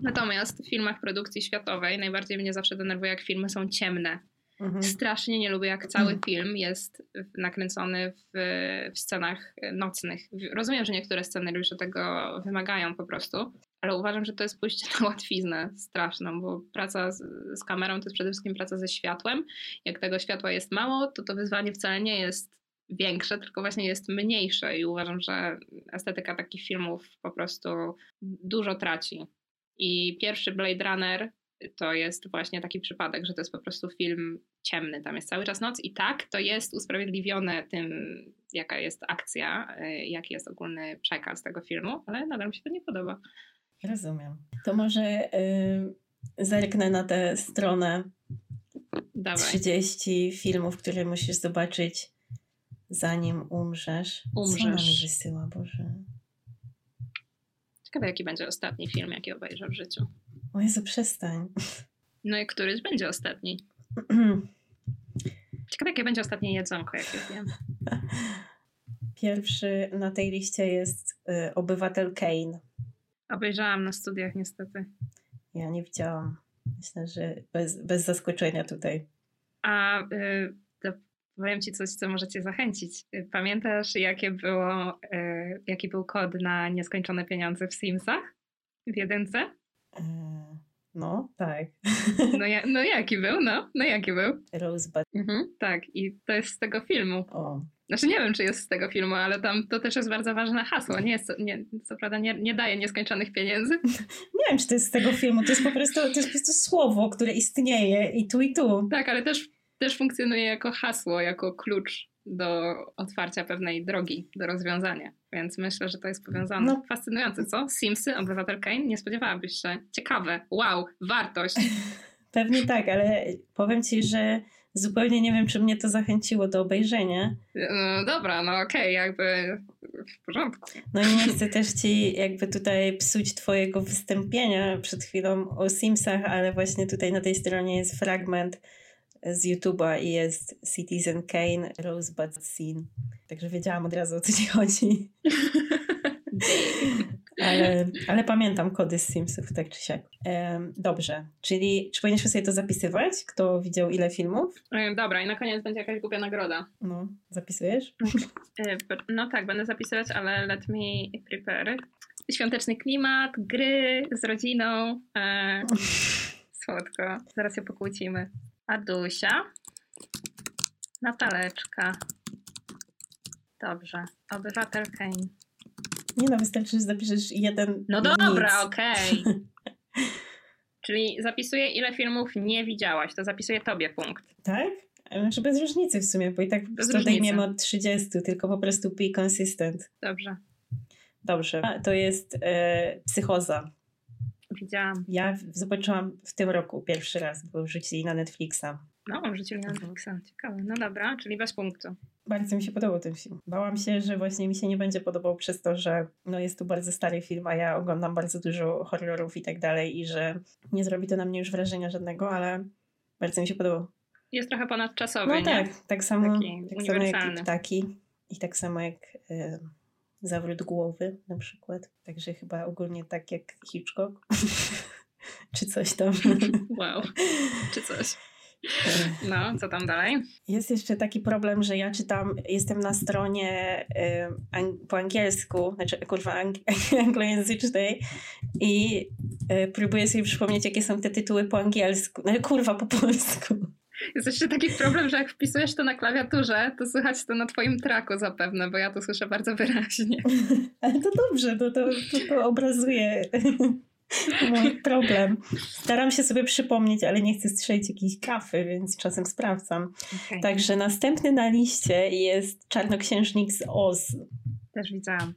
Natomiast w filmach produkcji światowej najbardziej mnie zawsze denerwuje, jak filmy są ciemne Mhm. Strasznie nie lubię, jak cały mhm. film jest nakręcony w, w, scenach nocnych. Rozumiem, że niektóre scenariusze tego wymagają po prostu, ale uważam, że to jest pójście na łatwiznę straszną, bo praca z, z kamerą to jest przede wszystkim praca ze światłem. Jak tego światła jest mało, to to wyzwanie wcale nie jest większe, tylko właśnie jest mniejsze i uważam, że estetyka takich filmów po prostu dużo traci. I pierwszy Blade Runner to jest właśnie taki przypadek, że to jest po prostu film ciemny, tam jest cały czas noc i tak, to jest usprawiedliwione tym, jaka jest akcja, y, jaki jest ogólny przekaz tego filmu, ale nadal mi się to nie podoba. Rozumiem. To może yy, zerknę na tę stronę Dawaj. 30 filmów, które musisz zobaczyć zanim umrzesz. Umrzesz. Co mi wysyła, Boże? Ciekawe, jaki będzie ostatni film, jaki obejrzę w życiu. O Jezu, przestań. No i któryś będzie ostatni. Ciekawe, jakie będzie ostatnie jedzonko, jakie wiem. Pierwszy na tej liście jest y, Obywatel Kane. Obejrzałam na studiach niestety. Ja nie widziałam. Myślę, że bez, bez zaskoczenia tutaj. A y, to powiem ci coś, co może cię zachęcić. Pamiętasz, jakie było, y, jaki był kod na nieskończone pieniądze w Simsach? W jedynce? Y no, tak. No, ja, no jaki był? No, no jaki był? Rosebud. Mhm, tak, i to jest z tego filmu. O. Znaczy nie wiem, czy jest z tego filmu, ale tam to też jest bardzo ważne hasło. Nie jest, nie, co prawda nie, nie daje nieskończonych pieniędzy. Nie wiem, czy to jest z tego filmu. To jest po prostu, to jest po prostu słowo, które istnieje i tu, i tu. Tak, ale też, też funkcjonuje jako hasło, jako klucz do otwarcia pewnej drogi, do rozwiązania. Więc myślę, że to jest powiązane. No. Fascynujące, co? Simsy, Obywatel Kane? Nie spodziewałabyś się. Ciekawe. Wow, wartość. Pewnie tak, ale powiem ci, że zupełnie nie wiem, czy mnie to zachęciło do obejrzenia. No dobra, no okej, okay, jakby w porządku. No i nie chcę też ci jakby tutaj psuć twojego wystąpienia przed chwilą o Simsach, ale właśnie tutaj na tej stronie jest fragment z YouTube'a i jest Citizen Kane Rosebud Scene. Także wiedziałam od razu o co ci chodzi. ale, ale pamiętam kody z Simsów, tak czy siak. Um, dobrze, czyli czy powinniśmy sobie to zapisywać? Kto widział ile filmów? E, dobra, i na koniec będzie jakaś głupia nagroda. No, zapisujesz? E, no tak, będę zapisywać, ale let me prepare. Świąteczny klimat, gry z rodziną. E, słodko. Zaraz się pokłócimy. Adusia. Nataleczka. Dobrze. Obywatel Kane. Nie no, wystarczy, że zapiszesz jeden. No dobra, okej. Okay. Czyli zapisuję, ile filmów nie widziałaś. To zapisuję tobie punkt. Tak? Znaczy bez różnicy w sumie, bo i tak bez odejmiemy od 30, tylko po prostu be consistent. Dobrze. Dobrze. A, to jest e, psychoza. Widziałam. Ja zobaczyłam w tym roku pierwszy raz, bo wrzucili na Netflixa. No, wrzucili na Netflixa. Ciekawe. No dobra, czyli bez punktu. Bardzo mi się podobał ten film. Bałam się, że właśnie mi się nie będzie podobał przez to, że no jest to bardzo stary film, a ja oglądam bardzo dużo horrorów i tak dalej i że nie zrobi to na mnie już wrażenia żadnego, ale bardzo mi się podobał. Jest trochę ponadczasowy, No nie? tak, tak samo, Taki tak samo jak ptaki i tak samo jak y, zawrót głowy na przykład. Także chyba ogólnie tak jak Hitchcock czy coś tam. Wow, czy coś. No, co tam dalej? Jest jeszcze taki problem, że ja czytam, jestem na stronie y, ang po angielsku, znaczy kurwa ang anglojęzycznej i y, próbuję sobie przypomnieć, jakie są te tytuły po angielsku. No kurwa, po polsku. Jest jeszcze taki problem, że jak wpisujesz to na klawiaturze, to słychać to na twoim traku zapewne, bo ja to słyszę bardzo wyraźnie. Ale to dobrze, to, to, to, to obrazuje mój problem. Staram się sobie przypomnieć, ale nie chcę strzelić jakiejś kafy, więc czasem sprawdzam. Okay. Także następny na liście jest Czarnoksiężnik z Oz. Też widziałam.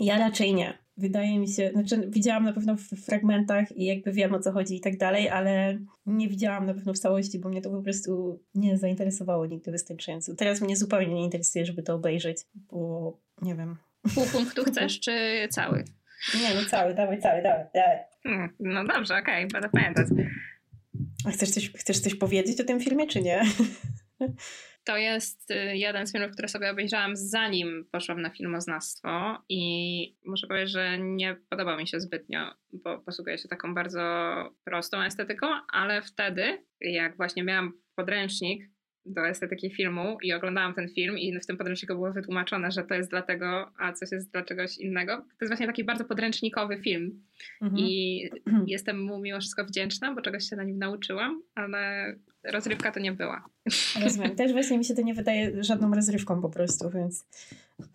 Ja raczej nie. Wydaje mi się, znaczy widziałam na pewno w fragmentach i jakby wiem o co chodzi i tak dalej, ale nie widziałam na pewno w całości, bo mnie to po prostu nie zainteresowało nigdy wystarczająco. Teraz mnie zupełnie nie interesuje, żeby to obejrzeć, bo nie wiem. Pół punktu chcesz, czy cały? Nie, no cały, dawaj, cały, dawaj, dawaj. Hmm, no dobrze, okej, okay, będę pamiętać. A chcesz coś, chcesz coś powiedzieć o tym filmie, czy nie? To jest y, jeden z filmów, które sobie obejrzałam zanim poszłam na filmoznawstwo i muszę powiedzieć, że nie podobał mi się zbytnio, bo posługuje się taką bardzo prostą estetyką, ale wtedy, jak właśnie miałam podręcznik do estetyki filmu i oglądałam ten film i w tym podręczniku było wytłumaczone, że to jest dlatego, a coś jest dla czegoś innego. To jest właśnie taki bardzo podręcznikowy film mhm. i jestem mu mimo wszystko wdzięczna, bo czegoś się na nim nauczyłam, ale rozrywka to nie była. Rozumiem. Też właśnie mi się to nie wydaje żadną rozrywką po prostu, więc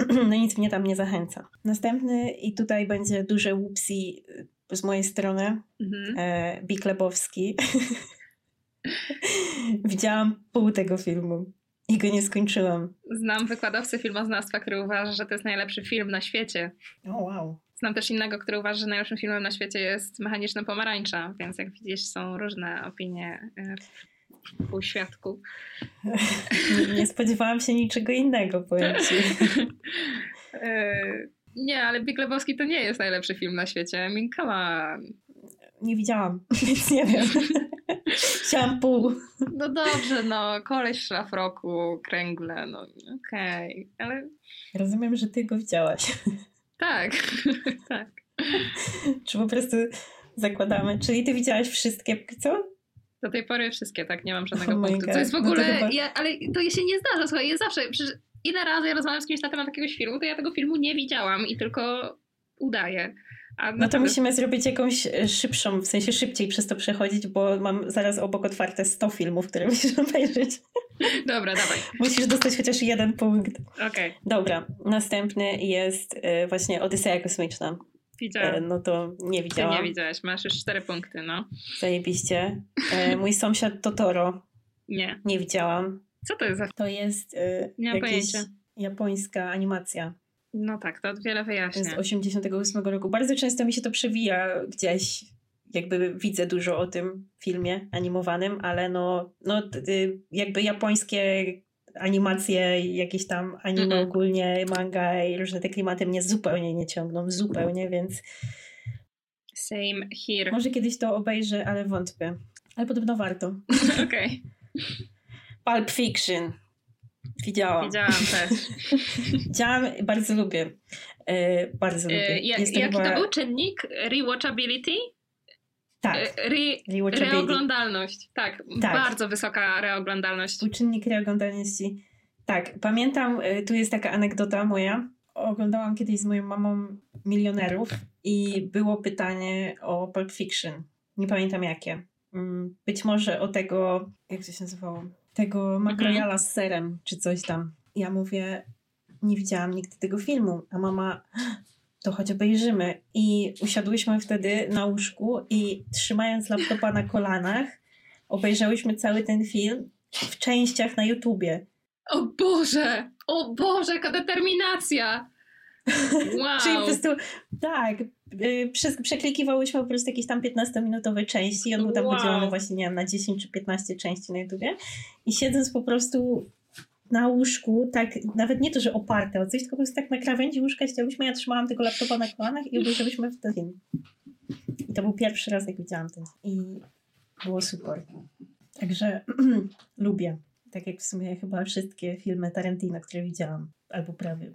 no nic mnie tam nie zachęca. Następny i tutaj będzie duże łupsi z mojej strony, mhm. e, Biklebowski. Widziałam pół tego filmu i go nie skończyłam. Znam wykładowcę filmoznawstwa, który uważa, że to jest najlepszy film na świecie. O oh, wow. Znam też innego, który uważa, że najlepszym filmem na świecie jest Mechaniczna Pomarańcza, więc jak widzisz są różne opinie e, w półświadku. nie, nie spodziewałam się niczego innego, powiem ci. E, nie, ale Big Lebowski to nie jest najlepszy film na świecie. I mean, come on. Nie widziałam, więc nie wiem. Chciałam pół. No dobrze, no, koleś szlafroku, kręgle, no okej, okay. ale... Rozumiem, że ty go widziałaś. Tak, tak. Czy po prostu zakładamy, czyli ty widziałaś wszystkie, co? Do tej pory wszystkie, tak, nie mam żadnego oh punktu. Co jest w ogóle, no to chyba... ja, ale to się nie zdarza, słuchaj, ja zawsze, ile razy ja rozmawiam z kimś na temat jakiegoś filmu, to ja tego filmu nie widziałam i tylko udaję. No to musimy zrobić jakąś e, szybszą, w sensie szybciej przez to przechodzić, bo mam zaraz obok otwarte 100 filmów, które musisz obejrzeć. Dobra, dawaj. Musisz dostać chociaż jeden punkt. Okej. Okay. Dobra, następny jest e, właśnie Odyseja Kosmiczna. Widziałam. E, no to nie widziałam. Ty nie widziałeś, masz już cztery punkty, no. Zajebiście. Mój sąsiad Totoro. Nie. Nie widziałam. Co to jest za... To jest nie mam pojęcia. japońska animacja. No tak, to wiele wyjaśnia. Z 88 roku. Bardzo często mi się to przewija gdzieś, jakby widzę dużo o tym filmie animowanym, ale no, no jakby japońskie animacje, jakieś tam anime mm -hmm. ogólnie, manga i różne te klimaty mnie zupełnie nie ciągną, zupełnie, więc same here. Może kiedyś to obejrzę, ale wątpię. Ale podobno warto. Okej. Okay. Pulp Fiction. Widziałam. Widziałam też. Widziałam, bardzo lubię. E, bardzo lubię. E, jak, jaki chyba- to był czynnik? Rewatchability? Tak, E, Re, reoglądalność. Tak, Tak. bardzo wysoka reoglądalność. Współczynnik reoglądalności. Tak, pamiętam, y, tu jest taka anegdota moja. Oglądałam kiedyś z moją mamą Milionerów i było pytanie o Pulp Fiction. Nie pamiętam jakie. Mm, Być może o tego, jak to się nazywało? Tego makrojala z serem, czy coś tam. Ja mówię, nie widziałam nigdy tego filmu, a mama, to choć obejrzymy. I usiadłyśmy wtedy na łóżku i trzymając laptopa na kolanach, obejrzałyśmy cały ten film w częściach na YouTubie. O Boże! O Boże, jaka determinacja! Wow! Czyli po prostu, tak, przeklikiwałyśmy po prostu jakieś tam 15-minutowe części i on był tam Wow. podzielony właśnie, nie wiem, na 10 czy 15 części na YouTubie. I siedząc po prostu na łóżku, tak, nawet nie to, że oparte o coś, tylko po prostu tak na krawędzi łóżka siedziałyśmy, ja trzymałam tego laptopa na kolanach i obejrzałyśmy w ten film. I to był pierwszy raz, jak widziałam ten. I było super. Także lubię. Tak jak w sumie chyba wszystkie filmy Tarantino, które widziałam, albo prawie.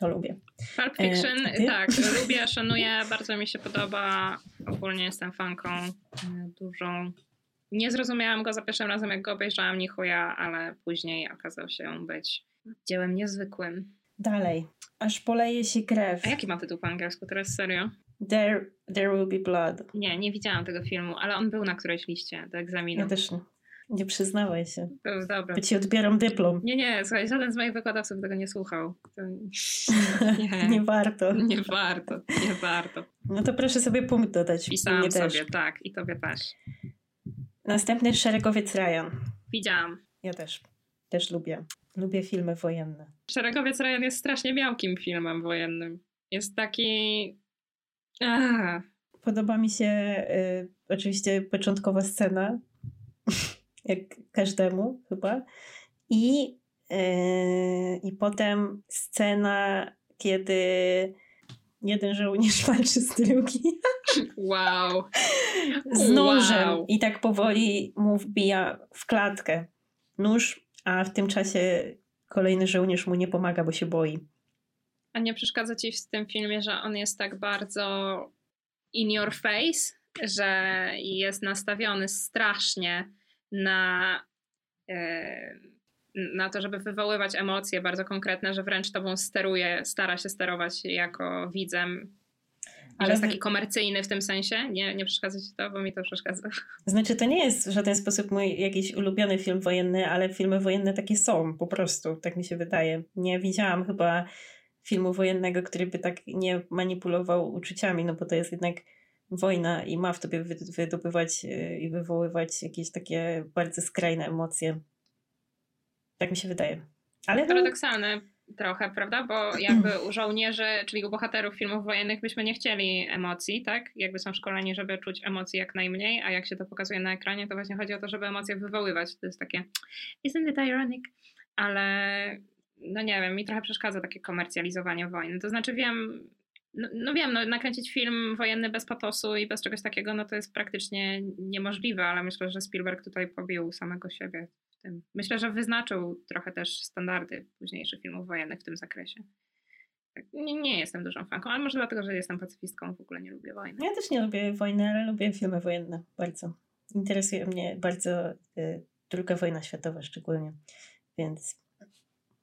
To lubię. Pulp Fiction, E, tak, lubię, szanuję, bardzo mi się podoba. Ogólnie jestem fanką e, dużą. Nie zrozumiałam go za pierwszym razem, jak go obejrzałam, ni chuja, ale później okazał się być dziełem niezwykłym. Dalej. Aż poleje się krew. A jaki ma tytuł po angielsku teraz, serio? There, there will be blood. Nie, nie widziałam tego filmu, ale on był na którejś liście do egzaminu. Ja też nie. Nie przyznawaj się. To dobra. By ci odbieram dyplom. Nie, nie, słuchaj, żaden z moich wykładowców tego nie słuchał. Nie. Nie warto. Nie warto, nie warto. No to proszę sobie punkt dodać. Pisałam też. sobie, tak, i tobie też. Następny szeregowiec Ryan. Widziałam. Ja też. Też lubię. Lubię filmy wojenne. Szeregowiec Ryan jest strasznie miałkim filmem wojennym. Jest taki... Ach, Podoba mi się y, oczywiście początkowa scena, jak każdemu chyba. I, y, I potem scena, kiedy jeden żołnierz walczy z drugim wow. z nożem Wow. i tak powoli mu wbija w klatkę nóż, a w tym czasie kolejny żołnierz mu nie pomaga, bo się boi. A nie przeszkadza ci w tym filmie, że on jest tak bardzo in your face, że jest nastawiony strasznie na, e, na to, żeby wywoływać emocje bardzo konkretne, że wręcz tobą steruje, stara się sterować jako widzem. Ale jest taki komercyjny w tym sensie. Nie, nie przeszkadza ci to, bo mi to przeszkadza. Znaczy, to nie jest w żaden sposób mój jakiś ulubiony film wojenny, ale filmy wojenne takie są, po prostu, tak mi się wydaje. Nie widziałam chyba filmu wojennego, który by tak nie manipulował uczuciami, no bo to jest jednak wojna i ma w tobie wy- wydobywać yy, i wywoływać jakieś takie bardzo skrajne emocje. Tak mi się wydaje. Ale no, Paradoksalne trochę, prawda? Bo jakby u żołnierzy, czyli u bohaterów filmów wojennych byśmy nie chcieli emocji, tak? Jakby są szkoleni, żeby czuć emocji jak najmniej, a jak się to pokazuje na ekranie, to właśnie chodzi o to, żeby emocje wywoływać. To jest takie isn't it ironic? Ale no nie wiem, mi trochę przeszkadza takie komercjalizowanie wojny. To znaczy wiem, no, no wiem, no, nakręcić film wojenny bez patosu i bez czegoś takiego, no to jest praktycznie niemożliwe, ale myślę, że Spielberg tutaj pobił samego siebie w tym. Myślę, że wyznaczył trochę też standardy późniejszych filmów wojennych w tym zakresie. Tak, Nie, nie jestem dużą fanką, ale może dlatego, że jestem pacyfistką, w ogóle nie lubię wojny. ja też nie lubię wojny, ale lubię filmy wojenne bardzo. Interesuje mnie bardzo y, druga wojna światowa szczególnie, więc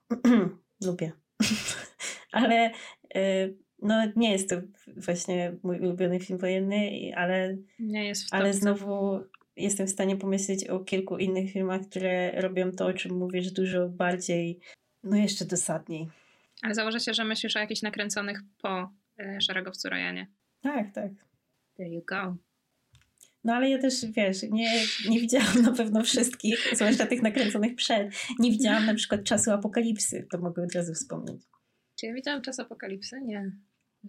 lubię. ale y, no nie jest to właśnie mój ulubiony film wojenny, ale, Nie jest w ale znowu jestem w stanie pomyśleć o kilku innych filmach, które robią to, o czym mówisz, dużo bardziej, no jeszcze dosadniej. Ale założę się, że myślisz o jakichś nakręconych po e, Szeregowcu Rajanie. Tak, tak. There you go. No ale ja też, wiesz, nie, nie widziałam na pewno wszystkich, zwłaszcza tych nakręconych przed. Nie widziałam na przykład Czasu Apokalipsy, to mogę od razu wspomnieć. Czy ja widziałam Czas Apokalipsy? Nie.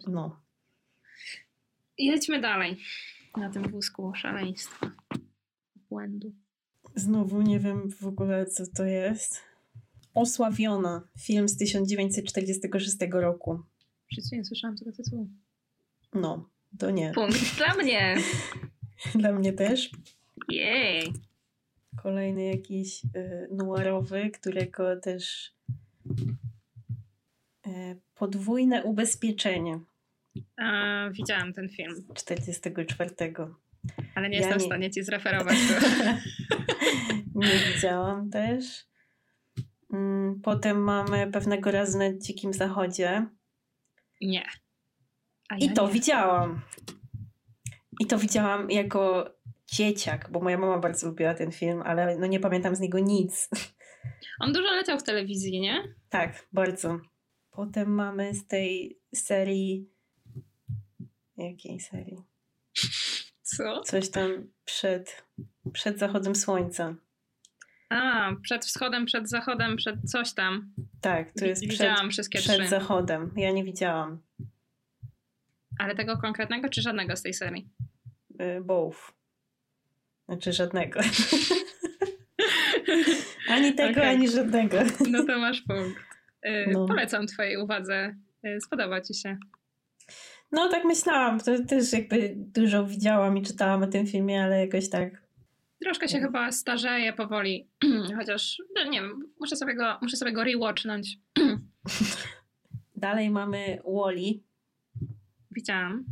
No. Jedźmy dalej na tym wózku szaleństwa, błędu. Znowu nie wiem w ogóle, co to jest. Osławiona, film z 1946 roku. Przecież nie słyszałam tego tytułu. No, to nie. Punkt dla mnie! Dla mnie też. Jej! Kolejny jakiś y, noirowy, którego też podwójne ubezpieczenie. A, widziałam ten film. 44. Ale nie Ja jestem nie- w stanie ci zreferować. Nie widziałam też. Mm, Potem mamy pewnego razu na Dzikim Zachodzie. nie. A I ja to nie. widziałam. I to widziałam jako dzieciak, bo moja mama bardzo lubiła ten film, ale no nie pamiętam z niego nic. On dużo leciał w telewizji, nie? Tak, bardzo. Potem mamy z tej serii. Jakiej serii? Co? Coś tam przed, przed zachodem słońca. A, przed wschodem, przed zachodem, przed coś tam. Tak, to jest przed, Widziałam wszystkie przed trzy. zachodem. Ja nie widziałam. Ale tego konkretnego, czy żadnego z tej serii? Y, Both. Znaczy żadnego. ani tego, Okej. ani żadnego. No to masz punkt. Y, No. Polecam twojej uwadze. Y, Spodoba ci się. No tak myślałam. To też jakby dużo widziałam i czytałam o tym filmie, ale jakoś tak. Troszkę się Nie. chyba starzeje powoli, chociaż no nie wiem, muszę sobie go, muszę sobie go rewatchnąć. Dalej mamy Wally. Widziałam.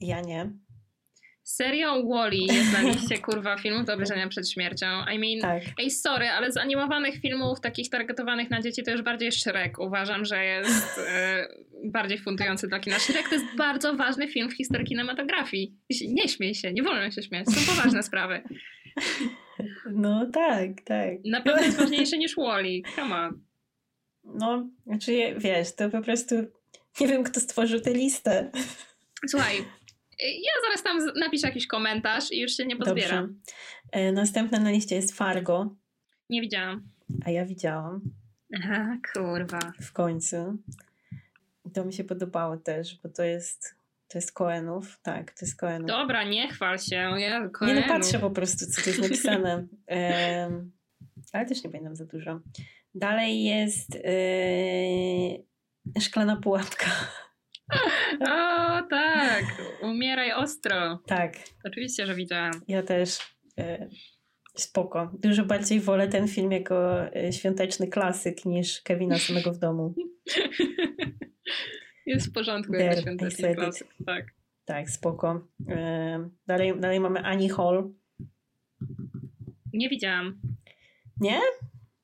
Ja nie. Serial Wally jest na liście kurwa filmów do obejrzenia przed śmiercią. I mean, Tak. ej sorry, ale z animowanych filmów takich targetowanych na dzieci to już bardziej Shrek uważam, że jest e, bardziej fundujący dla kina. Shrek to jest bardzo ważny film w historii kinematografii. Nie śmiej się, nie wolno się śmiać, są poważne sprawy. No tak, tak. Na pewno jest ważniejszy niż Wally. Come on. No, znaczy wiesz, to po prostu nie wiem, kto stworzył tę listę. Słuchaj, ja zaraz tam napiszę jakiś komentarz i już się nie pozbieram. Dobrze. E, Następna na liście jest Fargo, Nie widziałam. a ja widziałam Aha, kurwa. w końcu. To mi się podobało też, bo to jest, to jest Coenów. Tak, to jest Coenów. Dobra, nie chwal się. Ja, Nie no, patrzę po prostu, co tu jest napisane. Em, ale też nie pamiętam za dużo. Dalej jest e, Szklana Pułapka. O, tak. Umieraj ostro. Tak, Oczywiście, że widziałam. ja też. E, spoko. Dużo bardziej wolę ten film jako e, świąteczny klasyk niż Kevina samego w domu. Jest w porządku, There, jak I świąteczny klasyk. Tak. Tak, spoko. E, dalej, dalej mamy Annie Hall. Nie widziałam. Nie?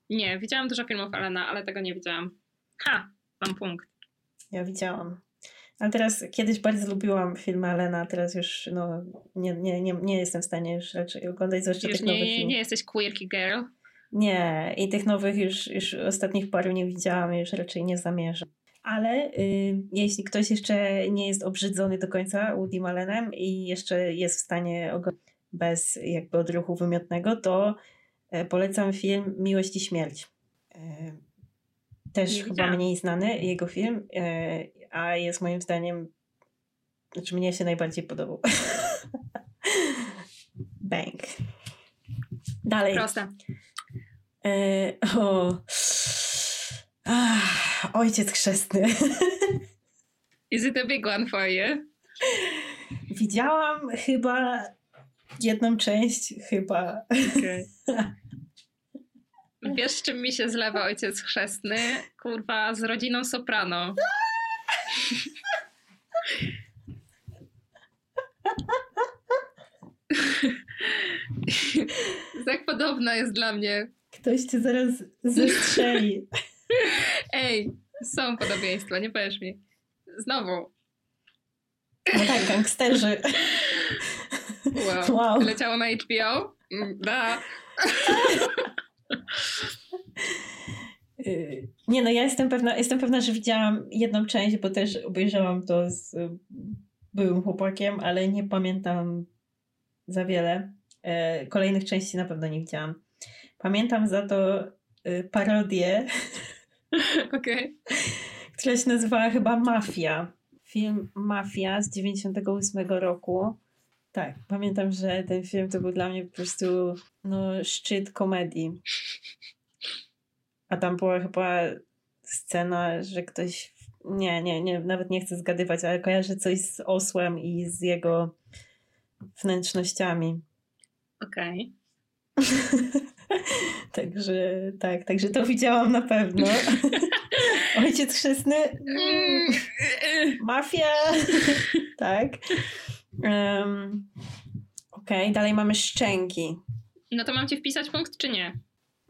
Nie, widziałam dużo filmów Alena, ale tego nie widziałam. Ha, mam punkt. Ja widziałam. Ale teraz kiedyś bardzo lubiłam filmy Alena, a teraz już no, nie, nie, nie, nie jestem w stanie już raczej oglądać zwłaszcza Już tych nowych nie, filmów. nie jesteś queerky girl. Nie, i tych nowych już, już ostatnich paru nie widziałam już raczej nie zamierzam. Ale y, jeśli ktoś jeszcze nie jest obrzydzony do końca Woody Allenem i jeszcze jest w stanie oglądać bez jakby odruchu wymiotnego, to e, polecam film Miłość i Śmierć. E, też Nie chyba widziałam. mniej znany jego film, e, a jest moim zdaniem, znaczy mnie się najbardziej podobał. Bang. Dalej. Proste. E, o. Ach, ojciec chrzestny. Is it a big one for you? Widziałam chyba jedną część, chyba. Okay. Wiesz, czym mi się zlewa ojciec chrzestny? Kurwa, z rodziną Soprano. Tak podobna jest dla mnie. Ktoś cię zaraz zestrzeli. Ej, są podobieństwa, nie powiesz mi. Znowu. No tak, gangsterzy. Wow. Wow. Leciało na HBO? Mm, Da. Y, Nie no, ja jestem pewna, jestem pewna, że widziałam jedną część, bo też obejrzałam to z y, byłym chłopakiem, ale nie pamiętam za wiele. E, Kolejnych części na pewno nie widziałam. Pamiętam za to y, parodię, Okej. która się nazywała chyba Mafia. Film Mafia z 98 roku. Tak, pamiętam, że ten film to był dla mnie po prostu no, szczyt komedii. A tam była chyba scena, że ktoś. Nie, nie, nie, nawet nie chcę zgadywać, ale kojarzę coś z osłem i z jego wnętrznościami. Okej. także tak, także to widziałam na pewno. Ojciec chrzestny. Mm, mafia. tak. Um, Okej, okay, dalej mamy szczęki. No to mam ci wpisać punkt, czy nie?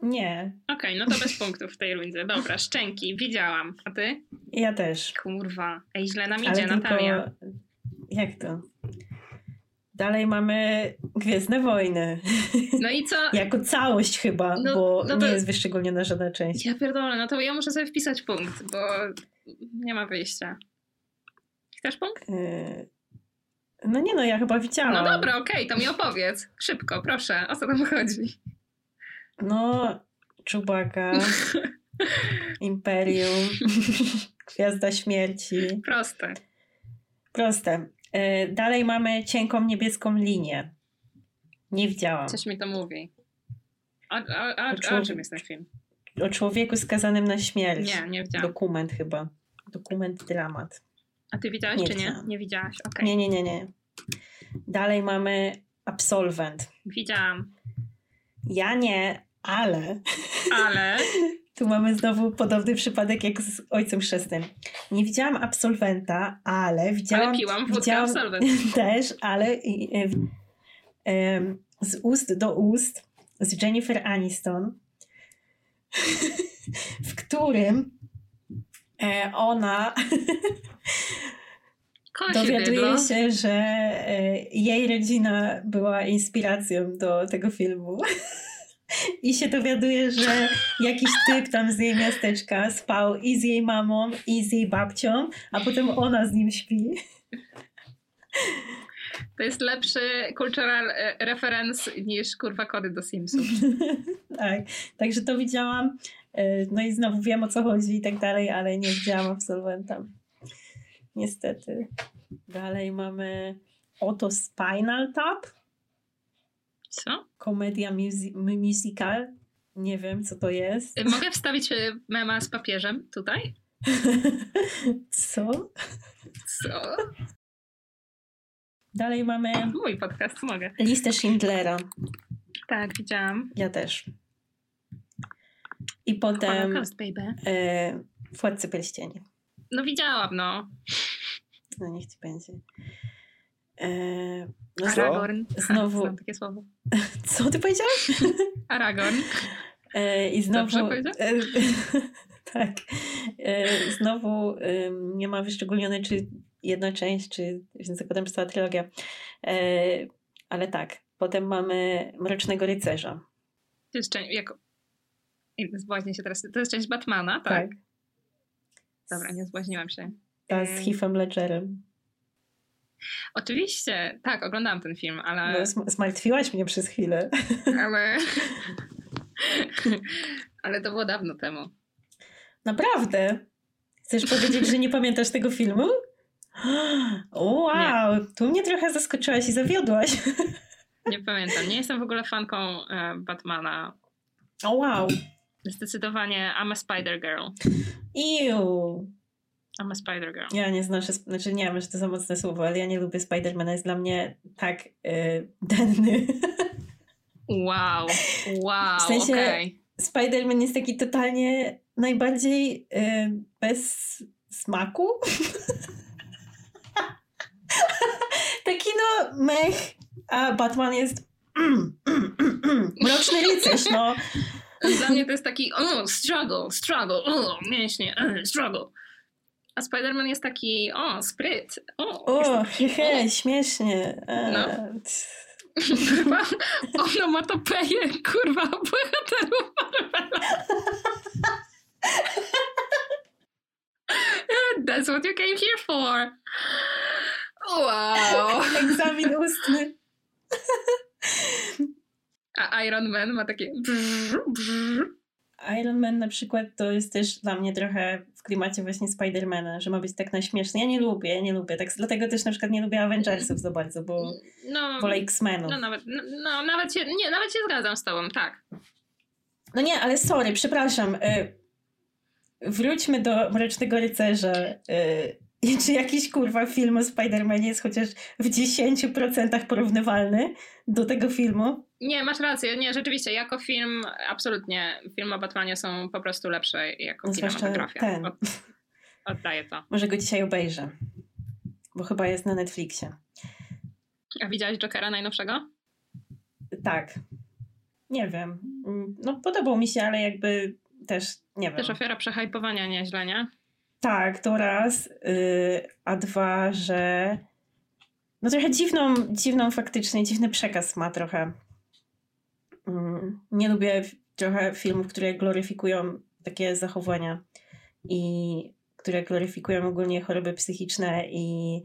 Nie. Okej, okay, no to bez punktów w tej rundzie. Dobra, szczęki, widziałam. A ty? Ja też. Kurwa. Ej, źle nam idzie, Ale Natalia. Tylko... Jak to? Dalej mamy Gwiezdne Wojny. No i co? jako całość chyba, no, bo no to... nie jest wyszczególniona żadna część. Ja pierdolę, no to ja muszę sobie wpisać punkt, bo nie ma wyjścia. Chcesz punkt? Yy... No nie no, ja chyba widziałam. No dobra, okej, okay, to mi opowiedz. Szybko, proszę. O co tam chodzi? No, Czubaka, Imperium, Gwiazda Śmierci. Proste. Proste. E, dalej mamy cienką niebieską linię. Nie widziałam. Coś mi to mówi. A, a, a, o, człowiek... o czym jest ten film? O człowieku skazanym na śmierć. Nie, nie widziałam. Dokument chyba. Dokument dramat. A ty widziałaś nie czy widziałam. nie? Nie widziałaś, okej. Okay. Nie, nie, nie, nie. Dalej mamy Absolwent. Widziałam. Ja nie, ale... Ale... Tu mamy znowu podobny przypadek jak z ojcem chrzestnym. Nie widziałam absolwenta, ale widziałam. Ale piłam wódkę widziałam absolwent. Też, ale e, z ust do ust z Jennifer Aniston, w którym e, ona dowiaduje się, że jej rodzina była inspiracją do tego filmu i się dowiaduje, że jakiś typ tam z jej miasteczka spał i z jej mamą, i z jej babcią, a potem ona z nim śpi. To jest lepszy cultural e, reference niż kurwa kody do Simsów. tak, także to widziałam. E, no i znowu wiem o co chodzi i tak dalej, ale nie widziałam absolwenta. Niestety. Dalej mamy Oto Spinal Tap. Co? Komedia musi musical. Nie wiem, co to jest. Y, mogę wstawić y, mema z papieżem tutaj? co? Co? Dalej mamy. Mój podcast, mogę. Listę Schindlera. Tak, widziałam. Ja też. I potem. Holocaust, baby. E, Władcy Pierścieni. No widziałam, no. No niech ci będzie. E, no Aragorn. Znowu. Znam takie słowo. Co ty powiedziałeś? Aragorn. E, I znowu. E, tak. E, znowu nie ma wyszczególnione, czy jedna część, czy więc potem cała trylogia. E, ale tak. Potem mamy Mrocznego Rycerza. To jest część. Jako... Zbłaźnię się teraz. To jest część Batmana, tak? tak. Dobra, nie zbłaźniłam się. Ta z Heathem Ledgerem. Oczywiście, tak, oglądałam ten film, ale... No, zmartwiłaś mnie przez chwilę. Ale... ale to było dawno temu. Naprawdę? Chcesz powiedzieć, że nie pamiętasz tego filmu? Wow, nie. tu mnie trochę zaskoczyłaś i zawiodłaś. Nie pamiętam. Nie jestem w ogóle fanką e, Batmana. O wow. Zdecydowanie I'm a Spider Girl. Ew. I'm a Spider-Girl. Ja nie znoszę, znaczy nie wiem, że to za mocne słowo, ale ja nie lubię Spidermana, jest dla mnie tak yy, denny. Wow, wow, W sensie okay. Spiderman jest taki totalnie najbardziej yy, bez smaku. taki no mech, a Batman jest mm, mm, mm, mm, mroczny rycerz, no. Dla mnie to jest taki struggle, struggle, oh, mięśnie, uh, struggle. A Spider-Man jest taki, o, spryt. O, o hehe, śmiesznie. No. Kurwa, onomatopeję, kurwa, bohaterów. That's what you came here for. Wow. Egzamin ustny. A Iron Man ma takie brrr, brrr. Iron Man na przykład to jest też dla mnie trochę w klimacie właśnie Spidermana, że ma być tak naśmieszny. Ja nie lubię, nie lubię. Tak, dlatego też na przykład nie lubię Avengersów za bardzo, bo no, wolę X-Menów. No nawet, no, no, nawet, się, nie, nawet się zgadzam z tobą, tak. No nie, ale sorry, przepraszam. Y, wróćmy do Mrocznego Rycerza. I czy jakiś kurwa film o Spider-Manie jest chociaż w 10% porównywalny do tego filmu? Nie, masz rację. Nie, rzeczywiście, jako film absolutnie film o Batmanie są po prostu lepsze jako zwłaszcza kinematografia. ten. Od, oddaję to. Może go dzisiaj obejrzę, bo chyba jest na Netflixie. A widziałaś Jokera najnowszego? Tak. Nie wiem. Mm, No podobał mi się, ale jakby też nie wiem. Też ofiara przehypowania nieźle, nie? Tak, to raz. Yy, a dwa, że no trochę dziwną, dziwną faktycznie, dziwny przekaz ma trochę. Mm, nie lubię trochę filmów, które gloryfikują takie zachowania i które gloryfikują ogólnie choroby psychiczne i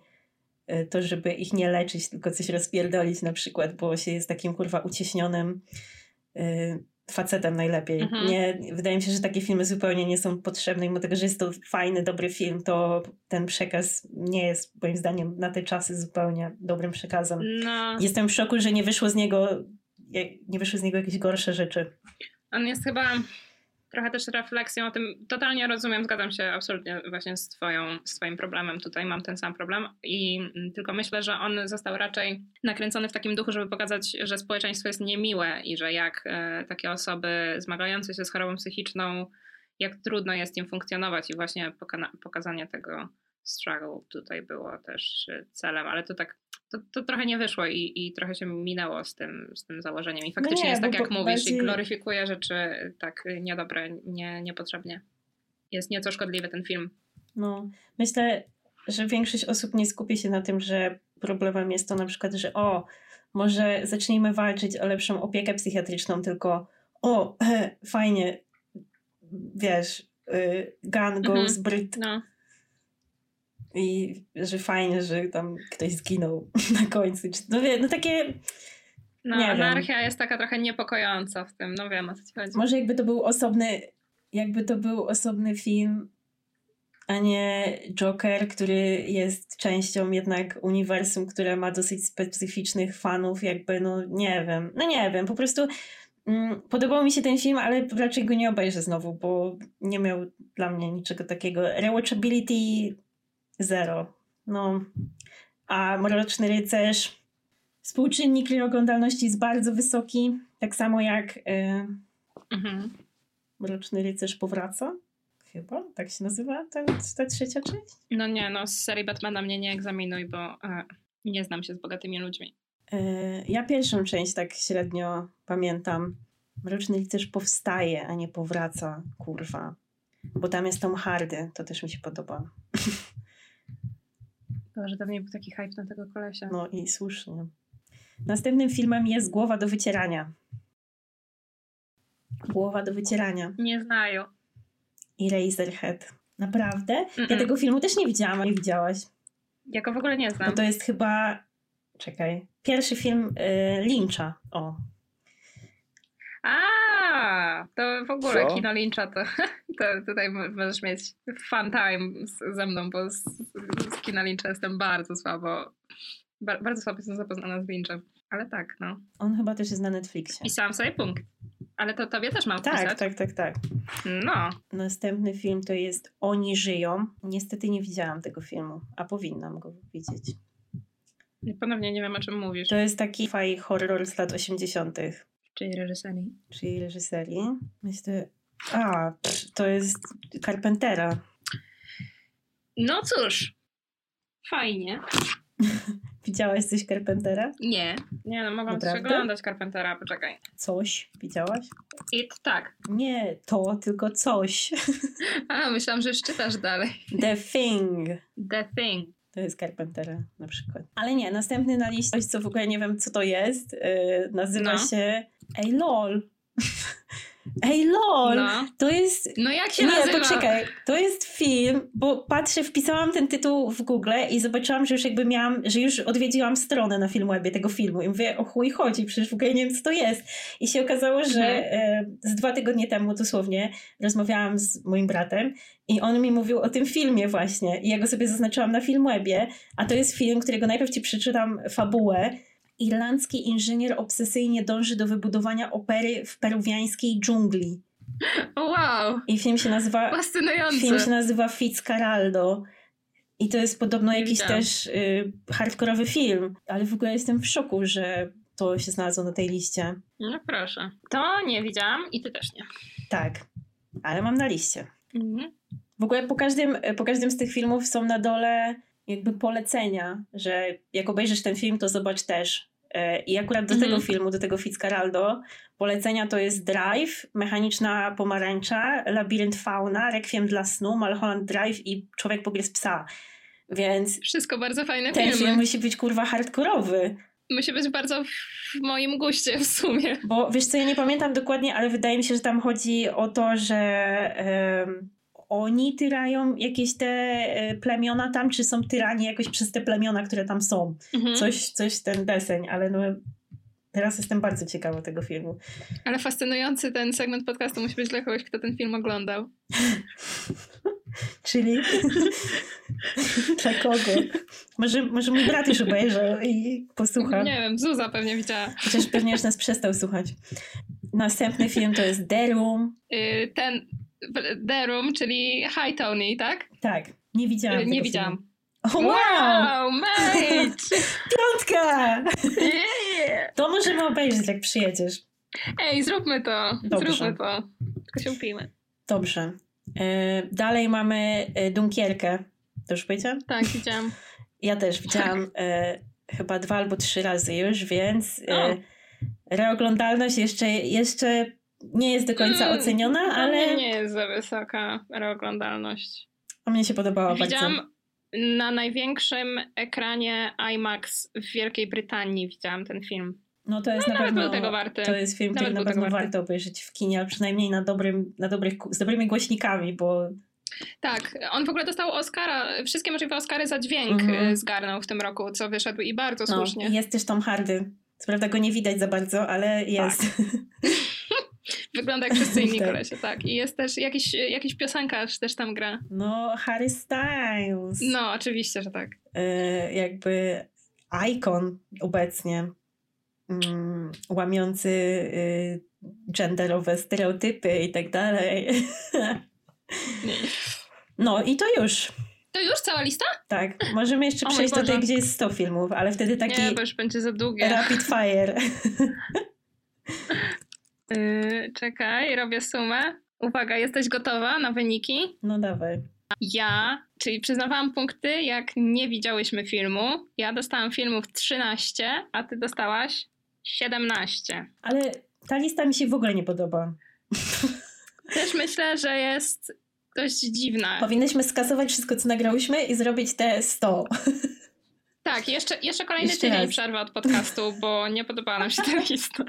y, to, żeby ich nie leczyć, tylko coś rozpierdolić na przykład, bo się jest takim kurwa ucieśnionym y, facetem najlepiej. Mhm. Nie, wydaje mi się, że takie filmy zupełnie nie są potrzebne. Mimo tego, że jest to fajny, dobry film, to ten przekaz nie jest moim zdaniem na te czasy zupełnie dobrym przekazem. No, Jestem w szoku, że nie wyszło z niego nie wyszły z niego jakieś gorsze rzeczy. on jest chyba trochę też refleksją o tym. Totalnie rozumiem, zgadzam się absolutnie właśnie z, twoją, z Twoim problemem. Tutaj mam ten sam problem i mm, tylko myślę, że on został raczej nakręcony w takim duchu, żeby pokazać, że społeczeństwo jest niemiłe i że jak e, takie osoby zmagające się z chorobą psychiczną, jak trudno jest im funkcjonować i właśnie pokazanie tego struggle tutaj było też e, celem, ale to tak. To, to trochę nie wyszło i, i trochę się minęło z tym, z tym założeniem. I faktycznie nie, jest tak, jak mówisz, bardziej- i gloryfikuje rzeczy tak niedobre, nie, niepotrzebnie. Jest nieco szkodliwy ten film. No, myślę, że większość osób nie skupi się na tym, że problemem jest to na przykład, że o, może zacznijmy walczyć o lepszą opiekę psychiatryczną, tylko o, fajnie, wiesz, y, gun goes Mhm. Brit No. I że fajnie, że tam ktoś zginął na końcu. No wie, no takie, No, Nie wiem. anarchia jest taka trochę niepokojąca w tym. No wiem o co ci chodzi. może jakby to był osobny, jakby to był osobny film, a nie Joker, który jest częścią jednak uniwersum, które ma dosyć specyficznych fanów, jakby, no nie wiem, no nie wiem, po prostu mm, podobał mi się ten film, ale raczej go nie obejrzę znowu, bo nie miał dla mnie niczego takiego. Rewatchability zero. No, a Mroczny Rycerz, współczynnik oglądalności jest bardzo wysoki, tak samo jak y, Mhm. Mroczny Rycerz powraca. Chyba, tak się nazywa ta, ta trzecia część. No nie, no z serii Batmana mnie nie egzaminuj, bo e, nie znam się z bogatymi ludźmi. Yy, ja pierwszą część tak średnio pamiętam. Mroczny Rycerz powstaje, a nie powraca, kurwa. Bo tam jest Tom Hardy, to też mi się podoba. Boże, dawniej był taki hype na tego kolesia. No i słusznie. Następnym filmem jest Głowa do wycierania. Głowa do wycierania Nie znają. i Razorhead. Naprawdę? Ja Mm-mm. tego filmu też nie widziałam, nie widziałaś. Ja go w ogóle nie Bo znam. to jest chyba. Czekaj. Pierwszy film y, Lyncha. O. A, to w ogóle Co? kino Lyncha to, to tutaj mo- możesz mieć fun time z, ze mną, bo z, z kina Lyncha jestem bardzo słabo. Ba, bardzo słabo jestem zapoznana z Lynchem. Ale tak, no. On chyba też jest na Netflixie. Pisałam sobie punkt. Ale to tobie też mam Tak, wpisać. tak, tak, tak. No. Następny film to jest Oni żyją. Niestety nie widziałam tego filmu, a powinnam go widzieć. I Ponownie nie wiem, o czym mówisz. To jest taki faj horror z lat 80., Czyli reżyserii. czyli reżyserii. Myślę. A, to jest Carpentera. No cóż. Fajnie. Widziałaś coś Carpentera? Nie. Nie, no mogłam też Naprawdę? oglądać Carpentera, poczekaj. Coś widziałaś? It tak. Nie, to, tylko coś. A, myślałam, że czytasz dalej. The Thing. The Thing. To jest Carpentera na przykład. Ale nie, następny na liście, coś co w ogóle nie wiem co to jest, yy, nazywa No. się Ej lol. Ej lol. No. To jest No jak się nie, nazywa? poczekaj. To jest film, bo patrzę, wpisałam ten tytuł w Google i zobaczyłam, że już jakby miałam, że już odwiedziłam stronę na Filmwebie tego filmu i mówię, o chuj chodzi, przecież w ogóle nie wiem, co to jest. I się okazało, że e, z dwa tygodnie temu dosłownie rozmawiałam z moim bratem i on mi mówił o tym filmie właśnie i ja go sobie zaznaczyłam na Filmwebie, a to jest film, którego najpierw ci przeczytam fabułę. Irlandzki inżynier obsesyjnie dąży do wybudowania opery w peruwiańskiej dżungli. Wow. I film się nazywa Fascynujący. Film się nazywa Fitzcarraldo I to jest podobno Nie jakiś widziałam. też y, hardkorowy film, ale w ogóle jestem w szoku, że to się znalazło na tej liście. No proszę. To nie widziałam i ty też nie. Tak, ale mam na liście. Mhm. W ogóle po każdym, po każdym z tych filmów są na dole jakby polecenia, że jak obejrzysz ten film, to zobacz też. E, I akurat do Mhm. tego filmu, do tego Fitzcarraldo, polecenia to jest Drive, Mechaniczna Pomarańcza, Labirynt Fauna, Requiem dla snu, Mulholland Drive i Człowiek pogryz psa. Więc Wszystko bardzo fajne ten filmy. film musi być kurwa hardkorowy. Musi być bardzo w moim guście w sumie. Bo wiesz co, ja nie pamiętam dokładnie, ale wydaje mi się, że tam chodzi o to, że em, oni tyrają jakieś te e, plemiona tam, czy są tyrani jakoś przez te plemiona, które tam są. Mhm. Coś, coś ten deseń, ale no teraz jestem bardzo ciekawa tego filmu. Ale fascynujący ten segment podcastu musi być dla kogoś, kto ten film oglądał. Czyli dla kogo? Może, może mój brat już obejrzał i posłucha. Nie wiem, Zuza pewnie widziała. Chociaż pewnie już nas przestał słuchać. Następny film to jest The Room. Y, Ten The Room, czyli High Tony, tak? Tak, nie widziałam Y, Nie filmu. widziałam. O, wow! Wow, mate! Piątka! Yeah. To możemy obejrzeć, jak przyjedziesz. Ej, zróbmy to. Dobrze. Zróbmy to. Tylko się upijmy. Dobrze. E, dalej mamy e, Dunkierkę. To już powiedziałam? Tak, widziałam. Ja też widziałam e, chyba dwa albo trzy razy już, więc e, reoglądalność jeszcze, jeszcze nie jest do końca Mm, oceniona, ale nie jest za wysoka reoglądalność. a mnie się podobała bardzo. Widziałam na największym ekranie IMAX w Wielkiej Brytanii widziałam ten film. No to jest na Nawet pewno był tego warty. to jest film, który Nawet na był tego pewno warty. warto obejrzeć w kinie, a przynajmniej na dobrym, na dobrych, z dobrymi głośnikami, bo Tak, on w ogóle dostał Oscara, wszystkie możliwe Oscary za dźwięk Mhm. y, zgarnął w tym roku, co wyszedł i bardzo no, słusznie. jest też Tom Hardy. Co prawda go nie widać za bardzo, ale jest. Wygląda jak wszyscy inni Tak. kolesie, tak. I jest też jakiś, jakiś piosenkarz też tam gra. No, Harry Styles. No, oczywiście, że tak. E, jakby ikon obecnie, mm, łamiący y, genderowe stereotypy i tak dalej. No i to już. To już cała lista? Tak, możemy jeszcze O przejść do tej, gdzie jest 100 filmów, ale wtedy taki Nie, bo już będzie za długie. rapid fire. Yy, czekaj, robię sumę. Uwaga, jesteś gotowa na wyniki? No dawaj. Ja, czyli przyznawałam punkty, jak nie widziałyśmy filmu. Ja dostałam filmów 13, a ty dostałaś 17. Ale ta lista mi się w ogóle nie podoba. Też myślę, że jest dość dziwna. Powinnyśmy skasować wszystko, co nagrałyśmy i zrobić te 100. Tak, jeszcze, jeszcze kolejny Jeszcze tydzień raz. przerwy od podcastu, bo nie podobała nam się ta lista.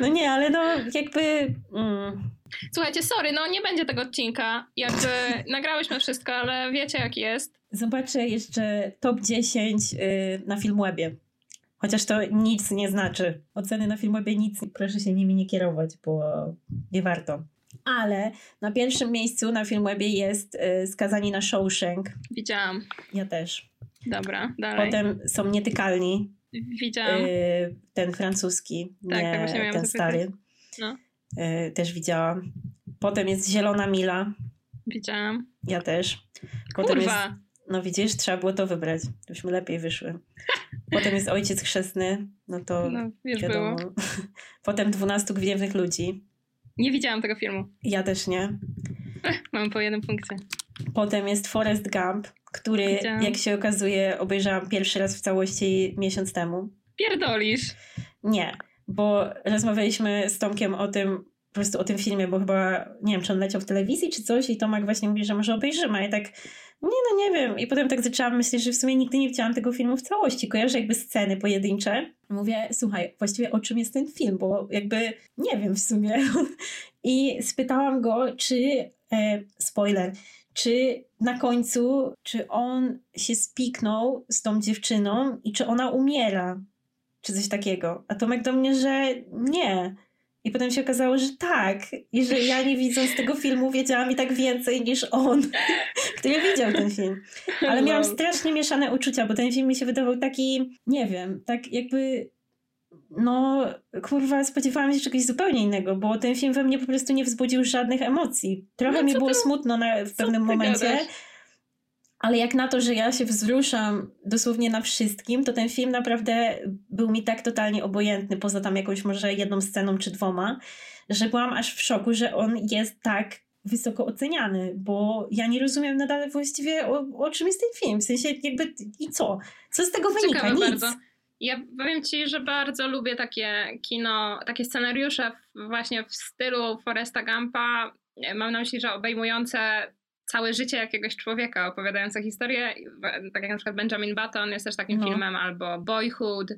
No nie, ale no jakby... Mm, Słuchajcie, sorry, no nie będzie tego odcinka. Jakby nagrałyśmy wszystko, ale wiecie jak jest. Zobaczę jeszcze top 10 y, na Filmwebie. Chociaż to nic nie znaczy. Oceny na Filmwebie nic, proszę się nimi nie kierować, bo nie warto. Ale na pierwszym miejscu na Filmwebie jest y, Skazani na Shawshank. Widziałam. Ja też. Dobra, dalej. Potem są Nietykalni, Widziałam. y, ten francuski, Tak, nie tak właśnie miałam ten zapytać. stary. No. Y, też widziałam. Potem jest Zielona Mila, Widziałam. ja też. Potem jest Kurwa. No widzisz, trzeba było to wybrać. Byśmy lepiej wyszły. Potem jest ojciec chrzestny, no to No, już wiadomo. było. Potem 12 gniewnych ludzi. Nie widziałam tego filmu. Ja też nie. Mam po jednym punkcie. Potem jest Forrest Gump, który Widziałam. jak się okazuje obejrzałam pierwszy raz w całości miesiąc temu. Pierdolisz. Nie, bo rozmawialiśmy z Tomkiem o tym, po prostu o tym filmie, bo chyba, nie wiem, czy on leciał w telewizji czy coś i Tomek właśnie mówi, że może obejrzymy. A ja tak, nie no, nie wiem. I potem tak zaczęłam myśleć, że w sumie nigdy nie widziałam tego filmu w całości. Kojarzę jakby sceny pojedyncze. Mówię, słuchaj, właściwie o czym jest ten film, bo jakby nie wiem w sumie. I spytałam go, czy, e, spoiler, czy na końcu, czy on się spiknął z tą dziewczyną i czy ona umiera czy coś takiego. A Tomek do mnie, że nie. I potem się okazało, że tak. I że ja nie widząc tego filmu wiedziałam i tak więcej niż on, który widział ten film. Ale miałam Lol. strasznie mieszane uczucia, bo ten film mi się wydawał taki, nie wiem, tak jakby no kurwa spodziewałam się czegoś zupełnie innego, bo ten film we mnie po prostu nie wzbudził żadnych emocji. Trochę No mi było ty- smutno na, w pewnym momencie, gadasz? Ale jak na to, że ja się wzruszam dosłownie na wszystkim, to ten film naprawdę był mi tak totalnie obojętny, poza tam jakąś może jedną sceną czy dwoma, że byłam aż w szoku, że on jest tak wysoko oceniany, bo ja nie rozumiem nadal właściwie o, o czym jest ten film. W sensie jakby i co? Co z tego wynika? Ciekawe Nic. bardzo. Ja powiem ci, że bardzo lubię takie kino, takie scenariusze właśnie w stylu Foresta Gampa. Mam na myśli, że obejmujące całe życie jakiegoś człowieka, opowiadające historię, tak jak na przykład Benjamin Button jest też takim No. filmem, albo Boyhood.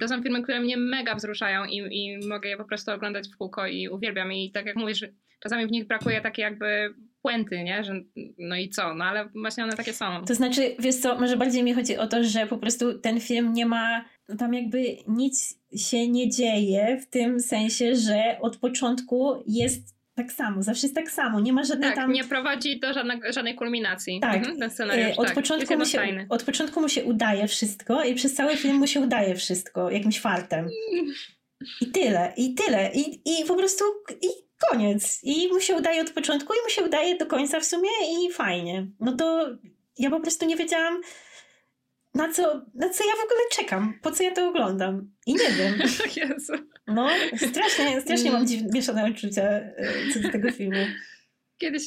To są filmy, które mnie mega wzruszają i, i mogę je po prostu oglądać w kółko i uwielbiam. I tak jak mówisz, czasami w nich brakuje takiej jakby puenty, nie? Że no i co? No ale właśnie one takie są. To znaczy, wiesz co, może bardziej mi chodzi o to, że po prostu ten film nie ma, no tam jakby nic się nie dzieje w tym sensie, że od początku jest tak samo, zawsze jest tak samo, nie ma żadnej Tak, tam... nie prowadzi do żadnego, żadnej kulminacji. Tak. Mhm, ten scenariusz, E, Od, tak, początku mu się, od początku mu się udaje wszystko i przez cały film mu się udaje wszystko, jakimś fartem. I tyle, i tyle. I, i po prostu i koniec. I mu się udaje od początku i mu się udaje do końca w sumie i fajnie. No to ja po prostu nie wiedziałam na co, na co ja w ogóle czekam, po co ja to oglądam. I nie wiem. Jezu. No, strasznie, strasznie mam dziw, mieszane uczucia e, co do tego filmu. Kiedyś,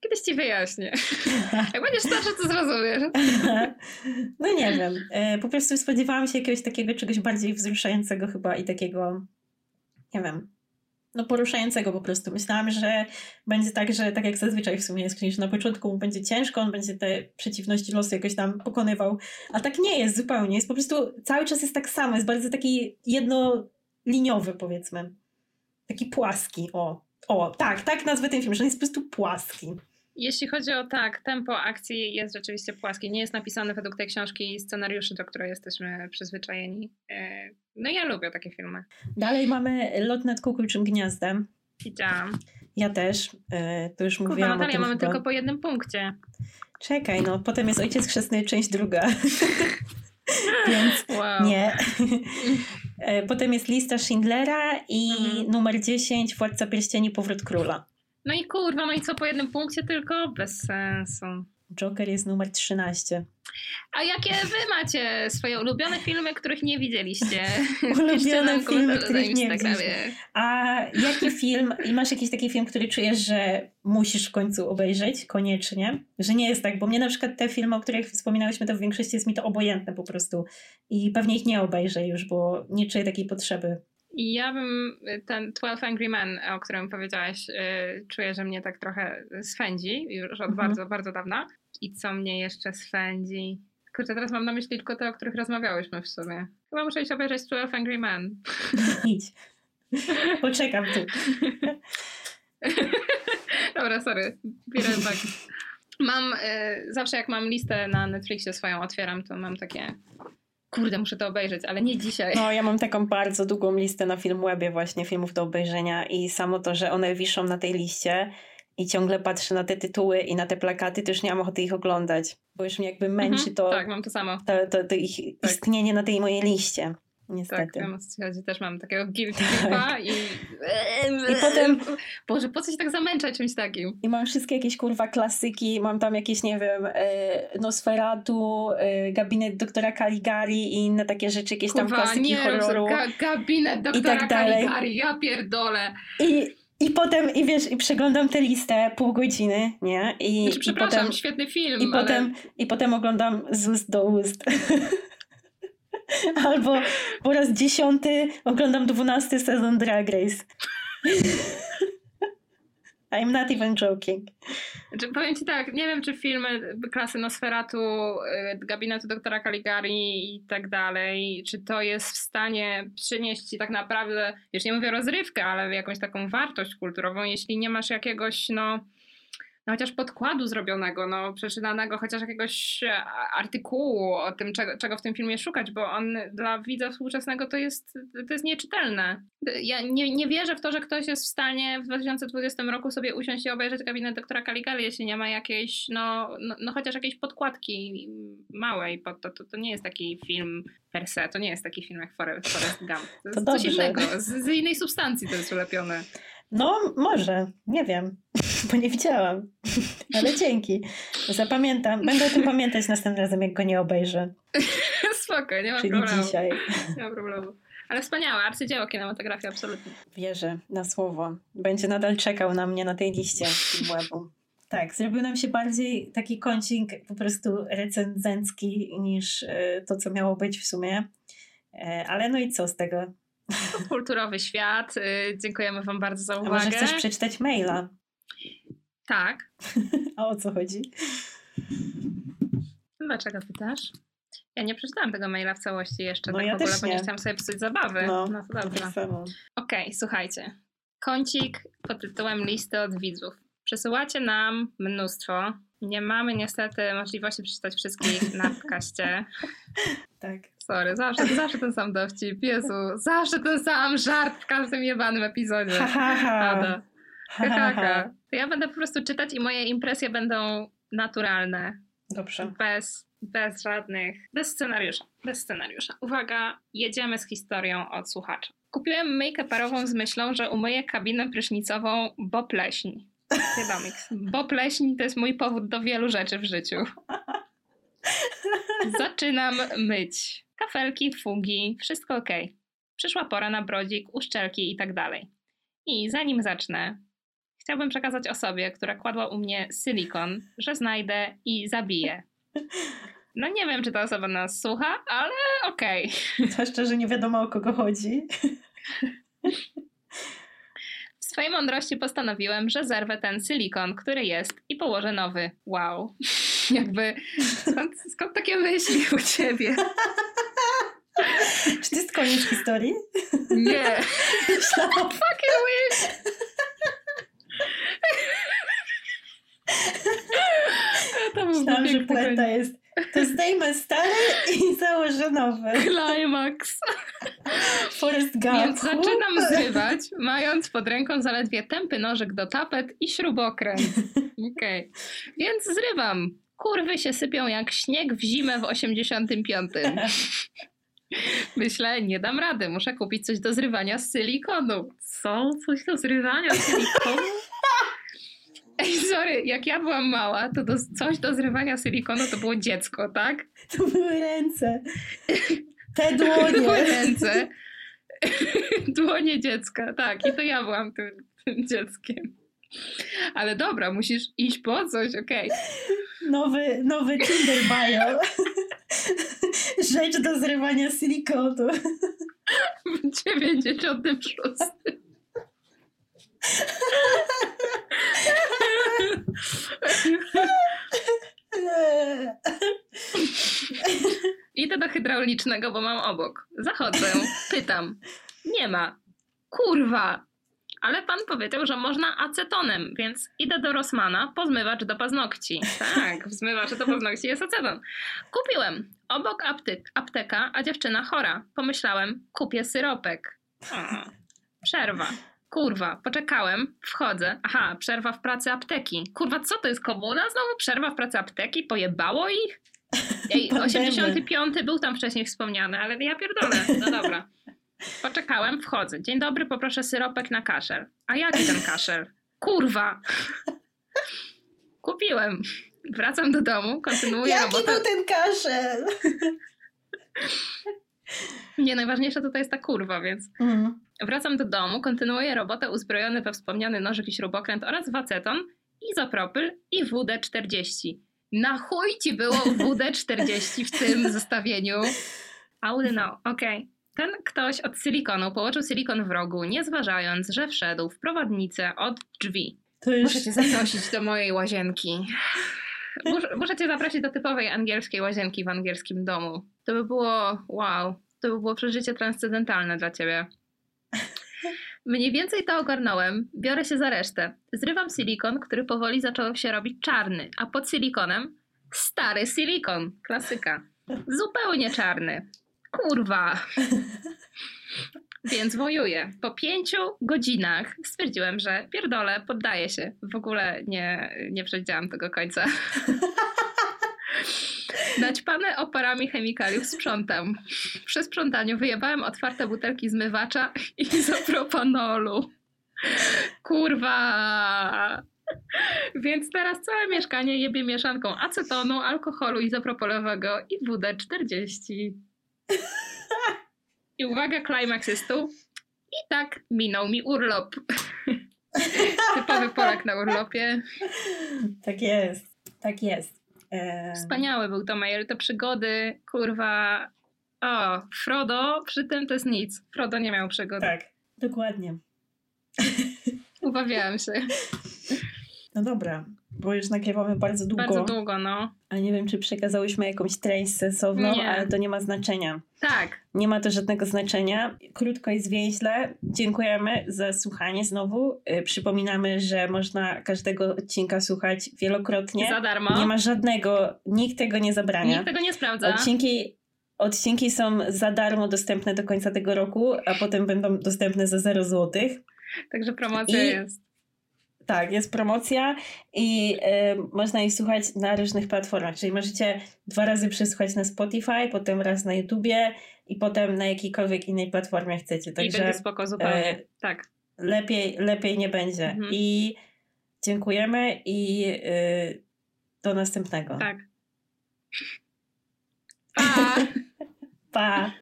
kiedyś ci wyjaśnię. Jak będziesz starszy, to zrozumiesz. No nie wiem. E, Po prostu spodziewałam się jakiegoś takiego czegoś bardziej wzruszającego chyba i takiego, nie wiem, no poruszającego po prostu. Myślałam, że będzie tak, że tak jak zazwyczaj w sumie jest, że na początku będzie ciężko, on będzie te przeciwności losu jakoś tam pokonywał, a tak nie jest zupełnie. Jest po prostu, cały czas jest tak samo, jest bardzo taki jednoliniowy powiedzmy. Taki płaski, o. O, tak, tak nazwę ten film, że on jest po prostu płaski. Jeśli chodzi o tak, tempo akcji jest rzeczywiście płaskie. Nie jest napisane według tej książki i scenariuszy, do której jesteśmy przyzwyczajeni. No ja lubię takie filmy. Dalej mamy Lot nad kukułczym gniazdem. Widziałam. Ja też, e, to już Kurwa, mówiłam o Natalia, tym mamy chyba. tylko po jednym punkcie. Czekaj, no potem jest Ojciec Chrzestny, część druga. Więc Wow. nie. E, potem jest lista Schindlera i Mhm. numer 10, Władca Pierścieni, Powrót Króla. No i kurwa, no i co po jednym punkcie tylko? Bez sensu. Joker jest numer 13. A jakie wy macie swoje ulubione filmy, których nie widzieliście? Ulubione filmy, których nie Instagramie. A jaki film, i masz jakiś taki film, który czujesz, że musisz w końcu obejrzeć, koniecznie? Że nie jest tak, bo mnie na przykład te filmy, o których wspominałyśmy, to w większości jest mi to obojętne po prostu. I pewnie ich nie obejrzę już, bo nie czuję takiej potrzeby. I Ja bym y, ten 12 Angry Men, o którym powiedziałaś, yy, czuję, że mnie tak trochę swędzi już od Mhm. bardzo, bardzo dawna. I co mnie jeszcze swędzi? Kurczę, teraz mam na myśli tylko te, o których rozmawiałyśmy w sumie. Chyba muszę iść obejrzeć 12 Angry Men. Idź. Poczekam tu. Dobra, sorry. Bierę back. Mam, y, zawsze jak mam listę na Netflixie swoją otwieram, to mam takie kurde, muszę to obejrzeć, ale nie dzisiaj. No, ja mam taką bardzo długą listę na Filmwebie właśnie filmów do obejrzenia i samo to, że one wiszą na tej liście i ciągle patrzę na te tytuły i na te plakaty, to już nie mam ochoty ich oglądać, bo już mnie jakby męczy Mhm, to, Tak, mam to samo. to, to, to ich Tak. istnienie na tej mojej liście. Tak, Niestety. wiem co ci chodzi. Też mam takiego guilty tripa i... I potem- Boże, po co się tak zamęczać czymś takim? I mam wszystkie jakieś kurwa klasyki, mam tam jakieś, nie wiem, e, Nosferatu, e, gabinet doktora Caligari i inne takie rzeczy, jakieś tam Kurwa, klasyki nie, horroru. ga, gabinet doktora tak dalej. Caligari, ja pierdolę. I, I potem, i wiesz, i przeglądam tę listę pół godziny, nie? I, Znaczy, i przepraszam, potem, świetny film, i, ale... potem, I potem oglądam z ust do ust. Albo po raz dziesiąty oglądam dwunasty sezon Drag Race. I'm not even joking. Znaczy, powiem ci tak, nie wiem, czy filmy klasy Nosferatu, y, gabinetu doktora Caligari i tak dalej, czy to jest w stanie przynieść tak naprawdę, już nie mówię rozrywkę, ale jakąś taką wartość kulturową, jeśli nie masz jakiegoś, no, no chociaż podkładu zrobionego, no przeczytanego, chociaż jakiegoś e, artykułu o tym, czego, czego w tym filmie szukać, bo on dla widza współczesnego to jest, to jest nieczytelne. Ja nie, nie wierzę w to, że ktoś jest w stanie w 2020 roku sobie usiąść i obejrzeć gabinet doktora Caligari, jeśli nie ma jakiejś, no, no, no chociaż jakiejś podkładki małej, pod to, to, to nie jest taki film per se, to nie jest taki film jak Forrest, Forrest Gump. To jest To coś dobrze. innego, z, z innej substancji to jest ulepione. No, może, nie wiem, bo nie widziałam, ale dzięki. Zapamiętam, będę o tym pamiętać następnym razem, jak go nie obejrzę. Spoko, nie ma Czyli problemu. dzisiaj. Nie ma problemu. Ale wspaniałe, arcydzieło kinematografii, absolutnie. Wierzę na słowo. Będzie nadal czekał na mnie na tej liście Filmwebu. Tak, zrobił nam się bardziej taki kącik po prostu recenzencki niż e, to, co miało być w sumie. E, Ale no i co z tego? Kulturowy świat. y, Dziękujemy Wam bardzo za A uwagę. może chcesz przeczytać maila? Tak. A o co chodzi? Dlaczego pytasz? Ja nie przeczytałam tego maila w całości jeszcze, No tak ja w ogóle, też bo nie nie. chciałam sobie psuć zabawy. No, No, to. Tak samo. Okej, słuchajcie. Kącik pod tytułem Listy od widzów. Przesyłacie nam mnóstwo. Nie mamy niestety możliwości przeczytać wszystkich na podcaście. Tak. Sorry, zawsze, zawsze ten sam dowcip. Jezu, zawsze ten sam żart w każdym jebanym epizodzie. Ada. To ja będę po prostu czytać i moje impresje będą naturalne. Dobrze. Bez, bez żadnych, bez scenariusza, bez scenariusza. Uwaga, jedziemy z historią od słuchacza. Kupiłem myjkę parową z myślą, że umyję kabinę prysznicową, bo pleśń. Wiadomix. Bo pleśń to jest mój powód do wielu rzeczy w życiu. Zaczynam myć. Kafelki, fugi, wszystko ok. Przyszła pora na brodzik, uszczelki i tak dalej. I zanim zacznę, chciałbym przekazać osobie, która kładła u mnie silikon, że znajdę i zabiję. No nie wiem, czy ta osoba nas słucha, ale okej. Zwłaszcza, że nie wiadomo o kogo chodzi. W swojej mądrości postanowiłem, że zerwę ten silikon, który jest i położę nowy. Wow. Jakby, skąd, skąd takie myśli u ciebie? Czy to jest koniec historii? Nie. Myślałam, Fucking wish. Myślałam że puenta jest to zdejmę stary i założę nowy. Climax. Forest Gump. Więc zaczynam zrywać, mając pod ręką zaledwie tępy nożyk do tapet i śrubokręt. Okej. Więc zrywam. Kurwy się sypią jak śnieg w zimę w 85. Myślę, nie dam rady, muszę kupić coś do zrywania z silikonu. Co? Coś do zrywania z silikonu? Ej, sorry, jak ja byłam mała, to do, coś do zrywania silikonu to było dziecko, tak? To były ręce. Te Były dłonie. ręce. Dłonie dziecka, tak. I to ja byłam tym, tym dzieckiem. Ale dobra, musisz iść po coś, okej. Nowy, nowy Tinder bio. Rzecz do zrywania silikonu. W 96. Idę do hydraulicznego, bo mam obok. Zachodzę, pytam. Nie ma. Kurwa. Ale pan powiedział, że można acetonem, więc idę do Rossmana po zmywacz do paznokci. Tak, w zmywaczu do paznokci jest aceton. Kupiłem. Obok apty- apteka, a dziewczyna chora. Pomyślałem, kupię syropek. O, przerwa. Kurwa, poczekałem, wchodzę. Aha, przerwa w pracy apteki. Kurwa, co to jest komuna? Znowu przerwa w pracy apteki? Pojebało ich? Ej, Pandemia. 85 był tam wcześniej wspomniany, ale ja pierdolę. No dobra. Poczekałem, wchodzę. Dzień dobry, poproszę syropek na kaszel. A jaki ten kaszel? Kurwa! Kupiłem. Wracam do domu, kontynuuję Jaki robotę. był ten kaszel? Nie, najważniejsza tutaj jest ta kurwa, więc Mm. wracam do domu, kontynuuję robotę uzbrojony we wspomniany nożyk i śrubokręt oraz waceton, izopropyl i WD-40. Na chuj ci było WD-40 w tym zestawieniu? Wouldn't know. Okej. Ten ktoś od silikonu położył silikon w rogu, nie zważając, że wszedł w prowadnicę od drzwi. To już Muszę cię zaprosić do mojej łazienki. Muszę, muszę cię zaprosić do typowej angielskiej łazienki w angielskim domu. To by było wow. To by było przeżycie transcendentalne dla ciebie. Mniej więcej to ogarnąłem. Biorę się za resztę. Zrywam silikon, który powoli zaczął się robić czarny, a pod silikonem stary silikon. Klasyka. Zupełnie czarny. Kurwa. Więc wojuję. Po pięciu godzinach stwierdziłem, że pierdolę, poddaję się. W ogóle nie, nie przewidziałam tego końca. Naćpane oparami chemikaliów sprzątam. Przy sprzątaniu wyjebałem otwarte butelki zmywacza i izopropanolu. Kurwa! Więc teraz całe mieszkanie jebie mieszanką acetonu, alkoholu izopropolowego i WD-40. I uwaga, klimaks jest tu. I tak minął mi urlop. Typowy Polak na urlopie. Tak jest, tak jest. E, Wspaniały był to mail, te przygody, kurwa. O, Frodo, przy tym to jest nic. Frodo nie miał przygody. Tak, dokładnie. Ubawiałam się. No dobra, bo już nagrywamy bardzo długo. Bardzo długo, no. A nie wiem, czy przekazałyśmy jakąś treść sensowną, Nie. ale to nie ma znaczenia. Tak. Nie ma to żadnego znaczenia. Krótko i zwięźle. Dziękujemy za słuchanie znowu. Y, Przypominamy, że można każdego odcinka słuchać wielokrotnie. Za darmo. Nie ma żadnego, nikt tego nie zabrania. Nikt tego nie sprawdza. Odcinki, odcinki są za darmo dostępne do końca tego roku, a potem będą dostępne za 0 złotych. Także promocja I- jest. Tak, jest promocja i e, można ich słuchać na różnych platformach. Czyli możecie dwa razy przesłuchać na Spotify, potem raz na YouTubie i potem na jakiejkolwiek innej platformie chcecie. I Także będzie spoko zupełnie. e, tak. lepiej, lepiej nie będzie. Mhm. I dziękujemy i e, do następnego. Tak. Pa! Pa!